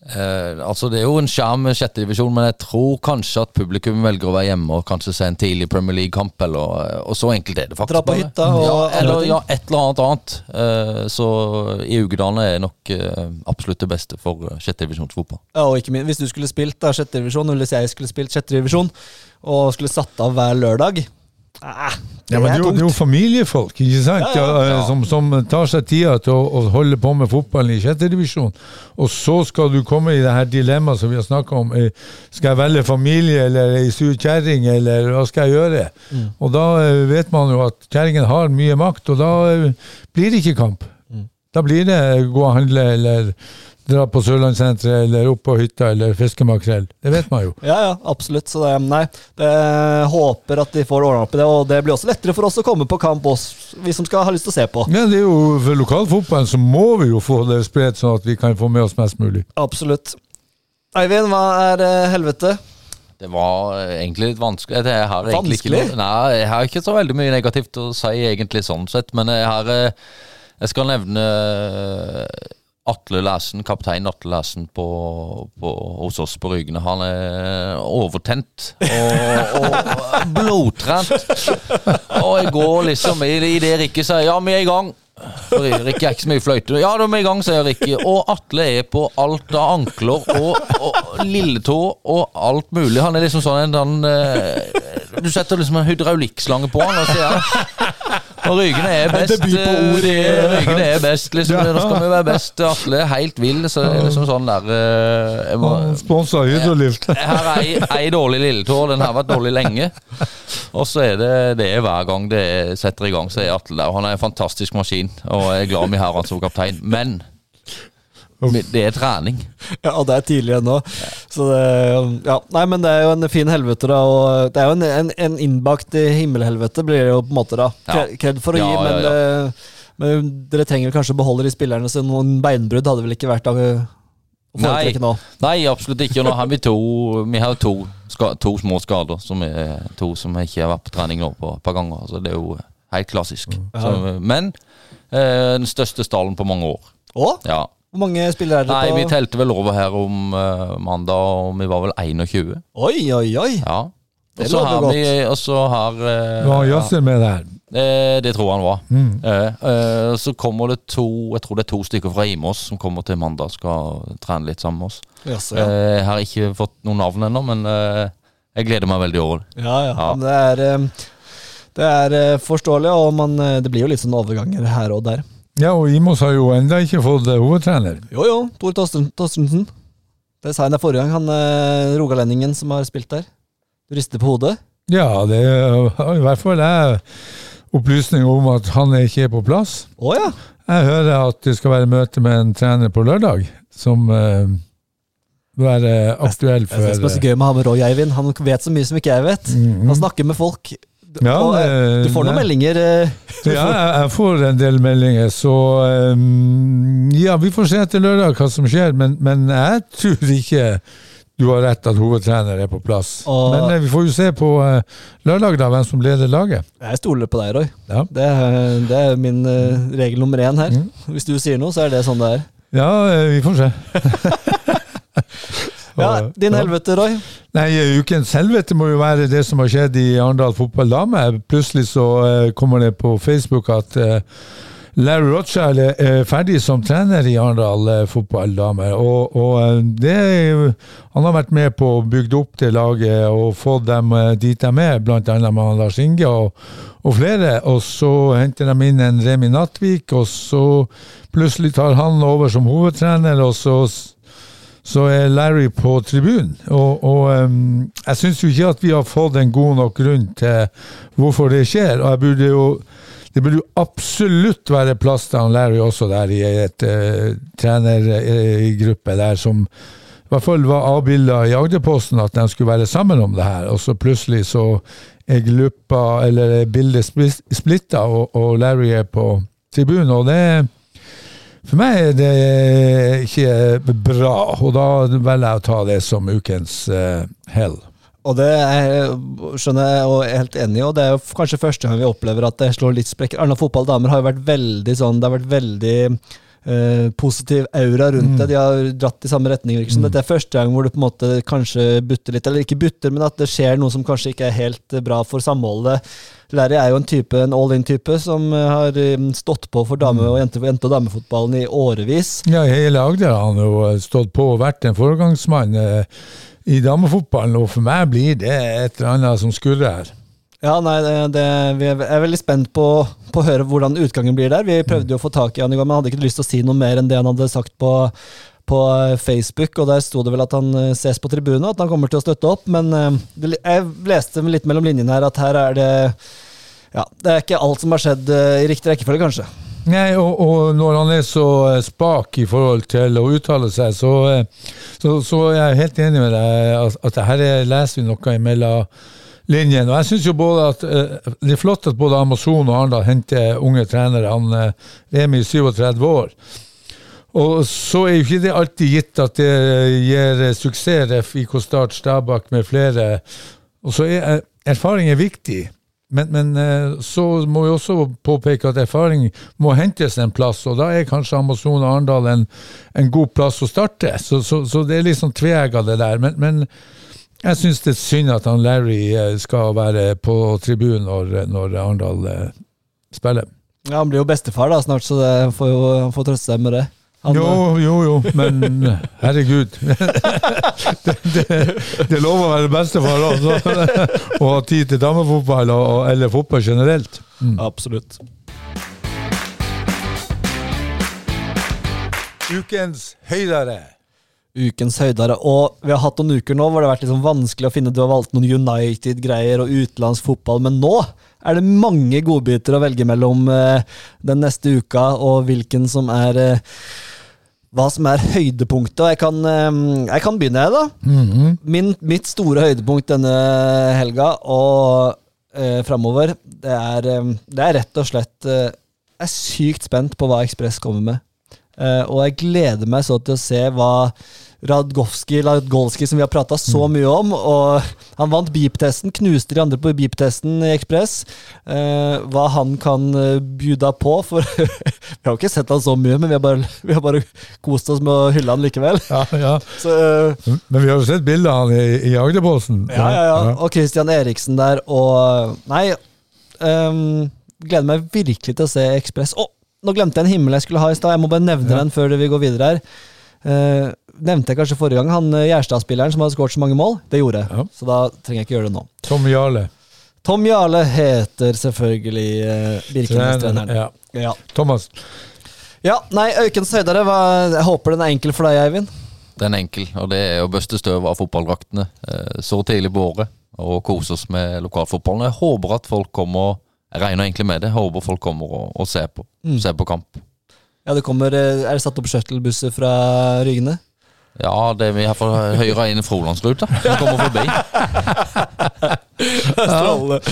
Eh, altså Det er jo en skjerm med sjettedivisjon, men jeg tror kanskje at publikum velger å være hjemme og kanskje se en tidlig Premier League-kamp. Og så enkelt er det faktisk. Dra på hytta og ja, eller, ja, et eller annet annet. Eh, så i Ugedalene er nok eh, absolutt det beste for eh, sjettedivisjonsfotball. Ja, og ikke minst, hvis du skulle spilt sjettedivisjon, eller hvis jeg skulle spilt sjettedivisjon, og skulle satt av hver lørdag Ah, det, ja, men det, er jo, det er jo familiefolk ikke sant? Ja, ja, som, som, tar seg tida til å, å, holde på med fotballen i sjette divisjon. Og så skal du komme i det her dilemmaet som vi har snakka om. Eh, skal jeg velge familie eller ei sur kjerring, eller hva skal jeg gjøre? Mm. Og da eh, vet man jo at kjerringen har mye makt, og da eh, blir det ikke kamp. Mm. Da blir det gå og handle eller dra på Sørlandssenteret eller opp på hytta eller fiske makrell. Det vet man jo. Ja, ja, absolutt. Så det, nei, det håper at de får ordna opp i det. Og det blir også lettere for oss å komme på kamp, oss, vi som skal ha lyst til å se på. Ja, det er jo For lokalfotballen så må vi jo få det spredt, sånn at vi kan få med oss mest mulig. Absolutt. Eivind, hva er uh, helvete? Det var eh, egentlig litt vanskelig. Jeg har vanskelig? Ikke, nei, jeg har ikke så veldig mye negativt å si, egentlig sånn sett. Men jeg har eh, Jeg skal nevne Atle Læsen, kaptein Atle Læsen på, på, hos oss på Rygne, han er overtent og, og blodtrent. Og jeg går liksom i, i det Rikke sier ja, vi er i gang. Rikke er ikke så mye fløyte. Ja, da er vi i gang, sier Rikke. Og Atle er på alt av ankler og, og lilletå og alt mulig. Han er liksom sånn en sånn Du setter liksom en hydraulikkslange på han og sier og Rygene er best. Eh, Rygene er best, liksom. Nå skal vi være best. Atle er helt vill, så det er liksom sånn der uh, Sponsa Hydrolift. Her er ei, ei dårlig lilletå, den har vært dårlig lenge. Og så er det, det er hver gang det setter i gang, så er Atle der. Han er en fantastisk maskin, og jeg er glad vi har han som kaptein. Men det er trening. Ja, det er tidlig ennå. Så det, ja. Nei, men det er jo en fin helvete, da. Og det er jo en, en, en innbakt himmelhelvete, blir det jo på en måte, da. Kred for å gi, men, ja, ja. men, dere trenger kanskje å beholde de spillerne, så noen beinbrudd hadde vel ikke vært av Nei, nei, absolutt ikke. Nå har vi to Vi har to, to små skader, som er to som ikke har vært på trening nå på et par ganger. Så det er jo helt klassisk. Mm. Så, men eh, den største stallen på mange år. Å? Ja. Hvor mange spillere er det Nei, på? Vi telte vel over her om uh, mandag, og vi var vel 21. Oi, oi, oi. Ja. Og så har vi Og så har uh, Var Jøssel med der? Det, det tror han var. Mm. Uh, så kommer det to Jeg tror det er to stykker fra Imås som kommer til mandag skal trene litt sammen med oss. Yes, ja. Jeg har ikke fått noen navn ennå, men jeg gleder meg veldig over det. Ja, ja. ja. Det er, det er forståelig, og man, det blir jo litt sånn overganger her og der. Ja, og Imos har jo enda ikke fått eh, hovedtrener. Jo, jo. Tor Torstensen. Det sa jeg der forrige gang. Han eh, rogalendingen som har spilt der. Du rister på hodet? Ja, det er i hvert fall jeg opplysning om at han ikke er på plass. Oh, ja. Jeg hører at det skal være møte med en trener på lørdag, som uh, være aktuell for Jeg synes Det er så gøy med han med Roy Eivind, han vet så mye som ikke jeg vet. Mm -hmm. Han snakker med folk Ja, Og, eh, eh, du får noen nei. meldinger. Får. Ja, jeg, får en del meldinger, så um, Ja, vi får se etter lørdag hva som skjer, men, men jeg tror ikke du har rett at hovedtrener er på plass. Og- men eh, vi får jo se på uh, lørdag da, hvem som leder laget. Jeg stoler på deg, Roy. Ja, Det, det er min uh, regel nummer én her. Mm. Hvis du sier noe, så er det sånn det er. ja eh, vi får se. Ja, Din helvete, Roy. Nei, ukens helvete må jo være det som har skjedd i Arendal fotball dame. Plutselig så eh, kommer det på Facebook at eh, Larry Rothschild er er ferdig som trener i Arendal eh, fotball dame. Og, og det Han har vært med på å bygge opp det laget og fått dem dit de er, annet med Lars Inge og, og flere. Og så henter de inn en Remi Nattvik, og så plutselig tar han over som hovedtrener, og så så er Larry på tribunen. Og, og um, jeg syns jo ikke at vi har fått en god nok grunn til hvorfor det skjer. Og burde jo det burde jo absolutt være plass til han Larry også der i et uh, trenergruppe der som i hvert fall var avbilda i Agderposten at de skulle være sammen om det her, og så plutselig så er gluppa, eller er bildet splitta, og, og Larry er på tribunen. Og det for meg er det ikke bra, og da velger jeg å ta det som ukens uh, hell. Og det er, skjønner jeg og er helt enig i, og det er jo kanskje første gang vi opplever at det slår litt sprekker. Arendal fotballdamer har jo vært veldig sånn, det har vært veldig eh, positiv aura rundt det. De har dratt i samme retning. Liksom. Mm. Dette er første gang hvor du på en måte kanskje butter litt, eller ikke butter, men at det skjer noe som kanskje ikke er helt eh, bra for samholdet. Larry er jo en type, en all-in-type som eh, har stått på for dame- og jente, jente- og damefotballen i årevis. Ja, i hele Agder har han jo stått på og vært en foregangsmann eh, i damefotballen, og for meg blir det et eller annet som skurrer her. Ja, nei, det, vi er veldig spent på, på å høre hvordan utgangen blir der. Vi prøvde jo å få tak i han i går, men hadde ikke lyst til å si noe mer enn det han hadde sagt på, på Facebook, og der sto det vel at han eh, ses på tribunen, at han kommer til å støtte opp, men eh, jeg leste litt mellom linjene her at her er det ja, det er ikke alt som har skjedd eh, i riktig rekkefølge, kanskje. Nei, og, og når han er så eh, spak i forhold til å uttale seg, så, eh, så, så er jeg helt enig med deg at, at her er, leser vi noe imellom linjen. Og jeg syns jo både at eh, det er flott at både Amazon og Arendal henter unge trenere. Han eh, Remi i 37 år. Og så er jo ikke det alltid gitt at det gir eh, suksess, FIK IK Start, Stabak med flere. Og så er eh, erfaring er viktig. Men, men så må vi også påpeke at erfaring må hentes en plass, og da er kanskje Amazon og Arendal en, en god plass å starte. Så, så, så det er litt sånn tveegga det der. Men, men jeg syns det er synd at han Larry eh, skal være på tribunen når, når Arendal eh, spiller. Ja, Han blir jo bestefar da snart, så det får jo han får trøste seg med det. Han, Jo, jo, jo, men herregud. det, det, det lover å være bestefar også. Å ha tid til damefotball og, og- eller fotball generelt. Mm. Absolutt. Ukens høydere. Ukens høydere. Og vi har hatt noen uker nå hvor det har vært liksom vanskelig å finne Du har valgt noen United-greier og utenlandsk fotball, men nå er det mange godbiter å velge mellom eh, den neste uka, og hvilken som er eh, hva som er høydepunktet. Og jeg kan, eh, jeg kan begynne, jeg, da. Min, mitt store høydepunkt denne helga og eh, framover, det er, det er rett og slett Jeg er sykt spent på hva Ekspress kommer med. Eh, og jeg gleder meg så til å se hva Radgowski, Radgolski, som vi har prata så mye om. Og han vant beep-testen, knuste de andre på beep-testen i Ekspress. Eh, hva han kan uh, bjuda på, for vi har jo ikke sett han så mye, men vi har bare, vi har bare kost oss med å hylle han likevel. Ja, ja. Så eh, Men vi har jo sett bilder av han i, i Agderposten. ja, ja, ja. Og Christian Eriksen der, og Nei, Um, gleder meg virkelig til å se Ekspress. Å, nå glemte jeg en himmel jeg skulle ha i stad. Jeg må bare nevne Ja. den før vi går videre her. Uh, nevnte jeg kanskje forrige gang han eh, Gjerstad-spilleren som hadde skåret så mange mål? Det gjorde jeg, Ja. så da trenger jeg ikke gjøre det nå. Tom Jarle. Tom Jarle heter selvfølgelig uh, Birkenes-treneren. Ja. Ja. Thomas. ja, nei, Øykens høydere, hva- jeg håper den er enkel for deg, Eivind. Den er enkel, og det er å bøste støv av fotballdraktene uh, så tidlig på året. Og kose oss med lokalfotballen. Jeg håper at folk kommer Jeg regner egentlig med det. Håper folk kommer og, og ser på. Ser på kamp. Ja, det kommer, eh, Er det satt opp shuttlebusser fra Rygene? Ja, det er vi for høyre inn i Frolandsruta som kommer forbi. Strålende.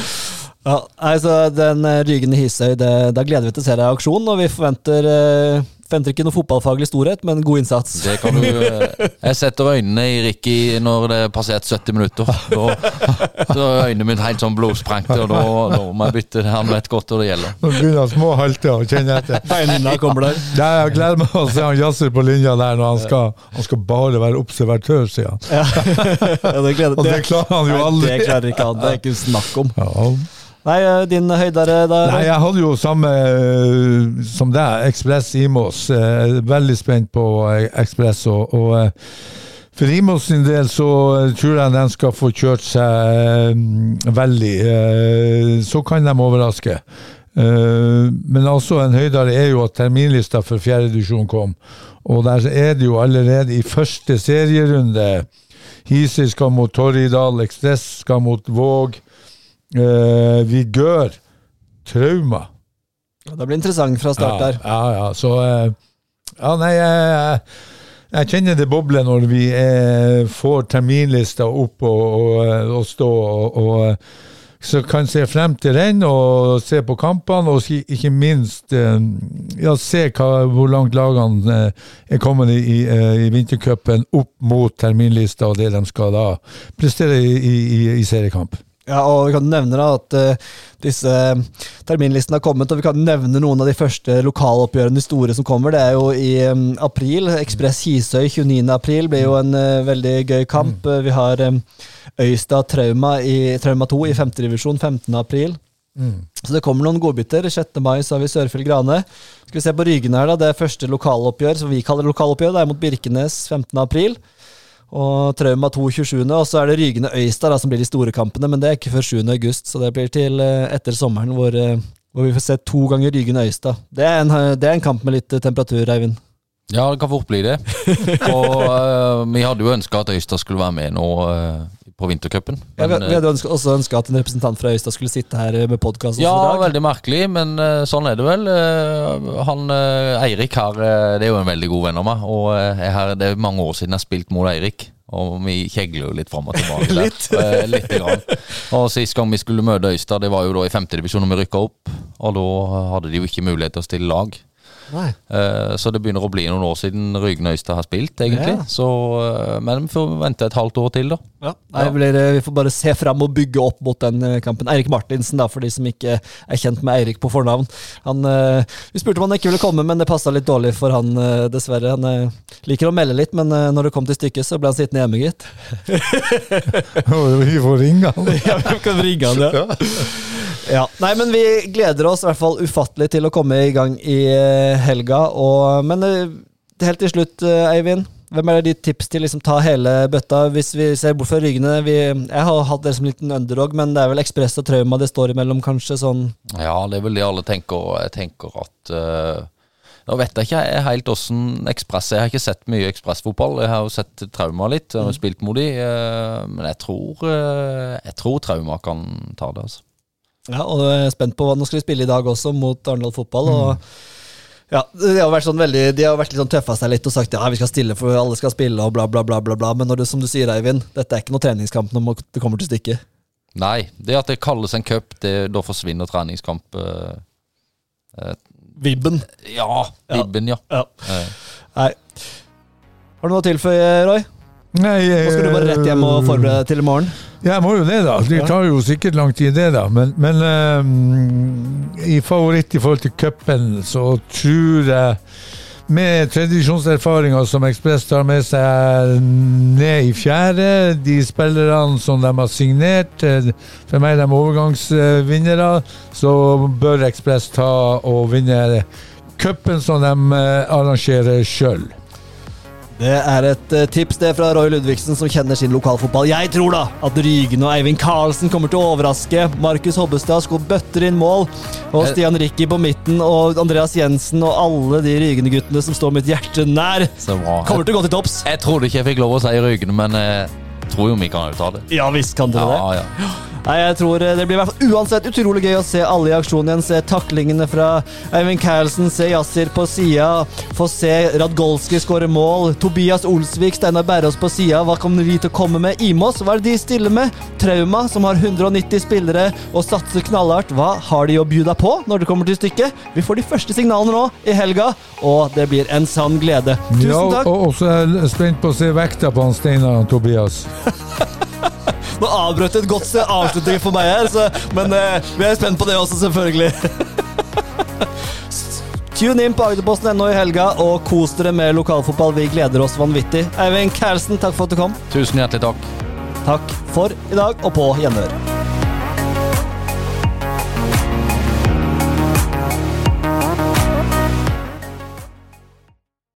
Ja, altså Den eh, Hisøy, det, da gleder vi til å se deg i aksjon. Og vi forventer, eh, forventer ikke noe fotballfaglig storhet, men god innsats. Det kan du eh, Jeg setter øynene i Ricky når det er passert 70 minutter. Da, så er øynene mine helt sånn blodsprengte, og da, da må jeg bytte. Han vet godt hva det gjelder. Nå begynner små halter å kjenne etter. Kommer der. Ja, jeg gleder meg å se han Jazzer på linja der når han skal, han skal bare være observatør, sier han. Ja, det, gleder, Og det klarer han jo Nei, aldri. Det klarer ikke han. Det er ikke snakk om. Ja. Nei, eh, din høydere der? Nei, jeg hadde jo samme eh, som deg, Ekspress Imos. Eh, Veldig spent på eh, Ekspress. Og, og eh, for Imos sin del så eh, tror jeg den skal få kjørt seg eh, veldig. Eh, Så kan de overraske. Eh, Men altså en høydere er jo at terminlista for fjerdedivisjon kom. Og der er det jo allerede i første serierunde Hisøy skal mot Torridal, Ekspress skal mot Våg. Uh, Vigør, Trauma. Det blir interessant fra start der. Ja, ja, ja. Så eh, Ja, nei, jeg, jeg kjenner det bobler når vi eh, får terminlista opp og, og, og stå og, og så kan se frem til den og se på kampene, og ikke minst eh, ja, se hva, hvor langt lagene eh, er kommet i, i, eh, i vintercupen opp mot terminlista og det de skal da prestere i, i, i seriekamp. Ja, og vi kan nevne da at uh, disse terminlistene har kommet, og vi kan nevne noen av de første lokaloppgjørene, de store som kommer. Det er jo i um, april. Ekspress Hisøy 29. april blir jo en uh, veldig gøy kamp. Mm. Vi har um, Øystad Trauma i Trauma 2 i 5. divisjon 15. april. Så det kommer noen godbiter. 6. mai så har vi Sørfjell Grane. Skal vi se på Rygen her, da. Det er første lokaloppgjør, som vi kaller lokaloppgjør. Det er mot Birkenes 15. april. Og Trauma 2 27. Og så er det Rygende Øystad som blir de store kampene, men det er ikke før 7. august, så det blir til eh, etter sommeren hvor, eh, hvor vi får se to ganger Rygende Øystad. Det en, det er en kamp med litt eh, temperatur, Eivind. Ja, det kan fort bli det. Og uh, vi hadde jo ønska at Øystad skulle være med nå uh, på vintercupen. Ja, vi, vi hadde ønsket, også ønska at en representant fra Øystad skulle sitte her med podkast Ja, dag. veldig merkelig, men uh, sånn er det vel. Eh, han eh, Eirik her, eh, det er jo en veldig god venn av meg, og eh, jeg har, det er mange år siden jeg har spilt mot Eirik. Og vi kjegler jo litt fram og tilbake. der. Litt. Eh, litt grann. Og sist gang vi skulle møte Øystad, det var jo da i femtedivisjon og vi rykka opp. Og da hadde de jo ikke mulighet til å stille lag. Eh, Så det begynner å bli noen år siden Ryggen Øystad har spilt, egentlig. Ja. Så, eh, men vi får vente et halvt år til, da. Ja. Nei, det blir, vi får bare se fram og bygge opp mot den eh, kampen. Eirik Martinsen, da, for de som ikke er kjent med Eirik på fornavn. Han, eh, vi spurte om han ikke ville komme, men det passa litt dårlig for han, eh, dessverre. Han liker å melde litt, men når det kom til stykket, så ble han sittende hjemme, gitt. Vi får ringe han. ja, vi kan ringe han, ja. ja. Nei, men vi gleder oss i hvert fall ufattelig til å komme i gang i helga. Og, men helt til slutt, Eivind. Hvem er ditt tips til liksom ta hele bøtta, hvis vi ser bort fra ryggene? Vi, jeg har hatt dere som en liten underdog, men det er vel Ekspress og Trauma det står imellom, kanskje? sånn Ja, det er vel det alle tenker. og Jeg tenker at uh, Nå vet jeg ikke jeg helt åssen Ekspress Jeg har ikke sett mye ekspressfotball. Jeg har jo sett Trauma litt, jeg har jo spilt mot de, uh, men jeg tror, uh, jeg tror Trauma kan ta det. altså. Ja, og jeg er spent på hva Nå skal vi spille i dag også, mot Arendal fotball. og ja, De har vært sånn veldig De har vært litt sånn tøffa seg litt og sagt ja, vi skal stille for alle skal spille og bla, bla, bla. bla, bla. Men når du, som du sier, Eivind, dette er ikke noe treningskamp når det kommer til stykket. Nei, det at det kalles en cup, det, da forsvinner treningskamp. eh, Vibben. ja, vibben, ja. Ja. Eh, Nei. Har du noe å tilføye, Roy? Nei, Nå skal du bare rett hjem og forberede deg til i morgen. Jeg må jo det, da. Det tar jo sikkert lang tid, det, da. Men, men um, i favoritt i forhold til cupen, så tror jeg med tradisjonserfaringer som Ekspress tar med seg ned i fjerde, de spillerne som de har signert, eh, for meg de overgangsvinnere, så bør Ekspress ta og vinne cupen som de eh, arrangerer sjøl. Det er et eh, tips det fra Roy Ludvigsen, som kjenner sin lokalfotball. Jeg tror da at Rygen og Eivind Karlsen kommer til å overraske. Markus Hobbestad skulle bøtter inn mål. Og Eh. Stian Rikki på midten, og Andreas Jensen og alle de Rygene-guttene som står mitt hjerte nær, kommer til å gå til topps. Jeg trodde ikke jeg fikk lov å si Rygene, men jeg tror jo vi kan uttale ta det. Ja visst kan dere det. Ja, ja. Nei, jeg tror eh, Det blir i hvert fall uansett utrolig gøy å se alle i aksjon igjen. Se taklingene fra Eivind Carlsen, se Yasir på sida. Få se Radgolski skåre mål. Tobias Olsvik, Steinar Berrås på sida. Hva kommer vi til å komme med? Imos, hva er det de stiller med? Trauma, som har 190 spillere og satser knallhardt. Hva har de å bjuda på når det kommer til stykket? Vi får de første signalene nå i helga, og det blir en sann glede. Tusen takk. Ja, og også er jeg spent på å se vekta på han Steinar og Tobias. Nå avbrøt du et godt avslutning for meg her, så, men eh, vi er spent på det også, selvfølgelig. Tune inn på Agderposten.no i helga, og kos dere med lokalfotball. Vi gleder oss vanvittig. Eivind Kærelsen, takk for at du kom. Tusen hjertelig takk. Takk for i dag, og på gjenhør.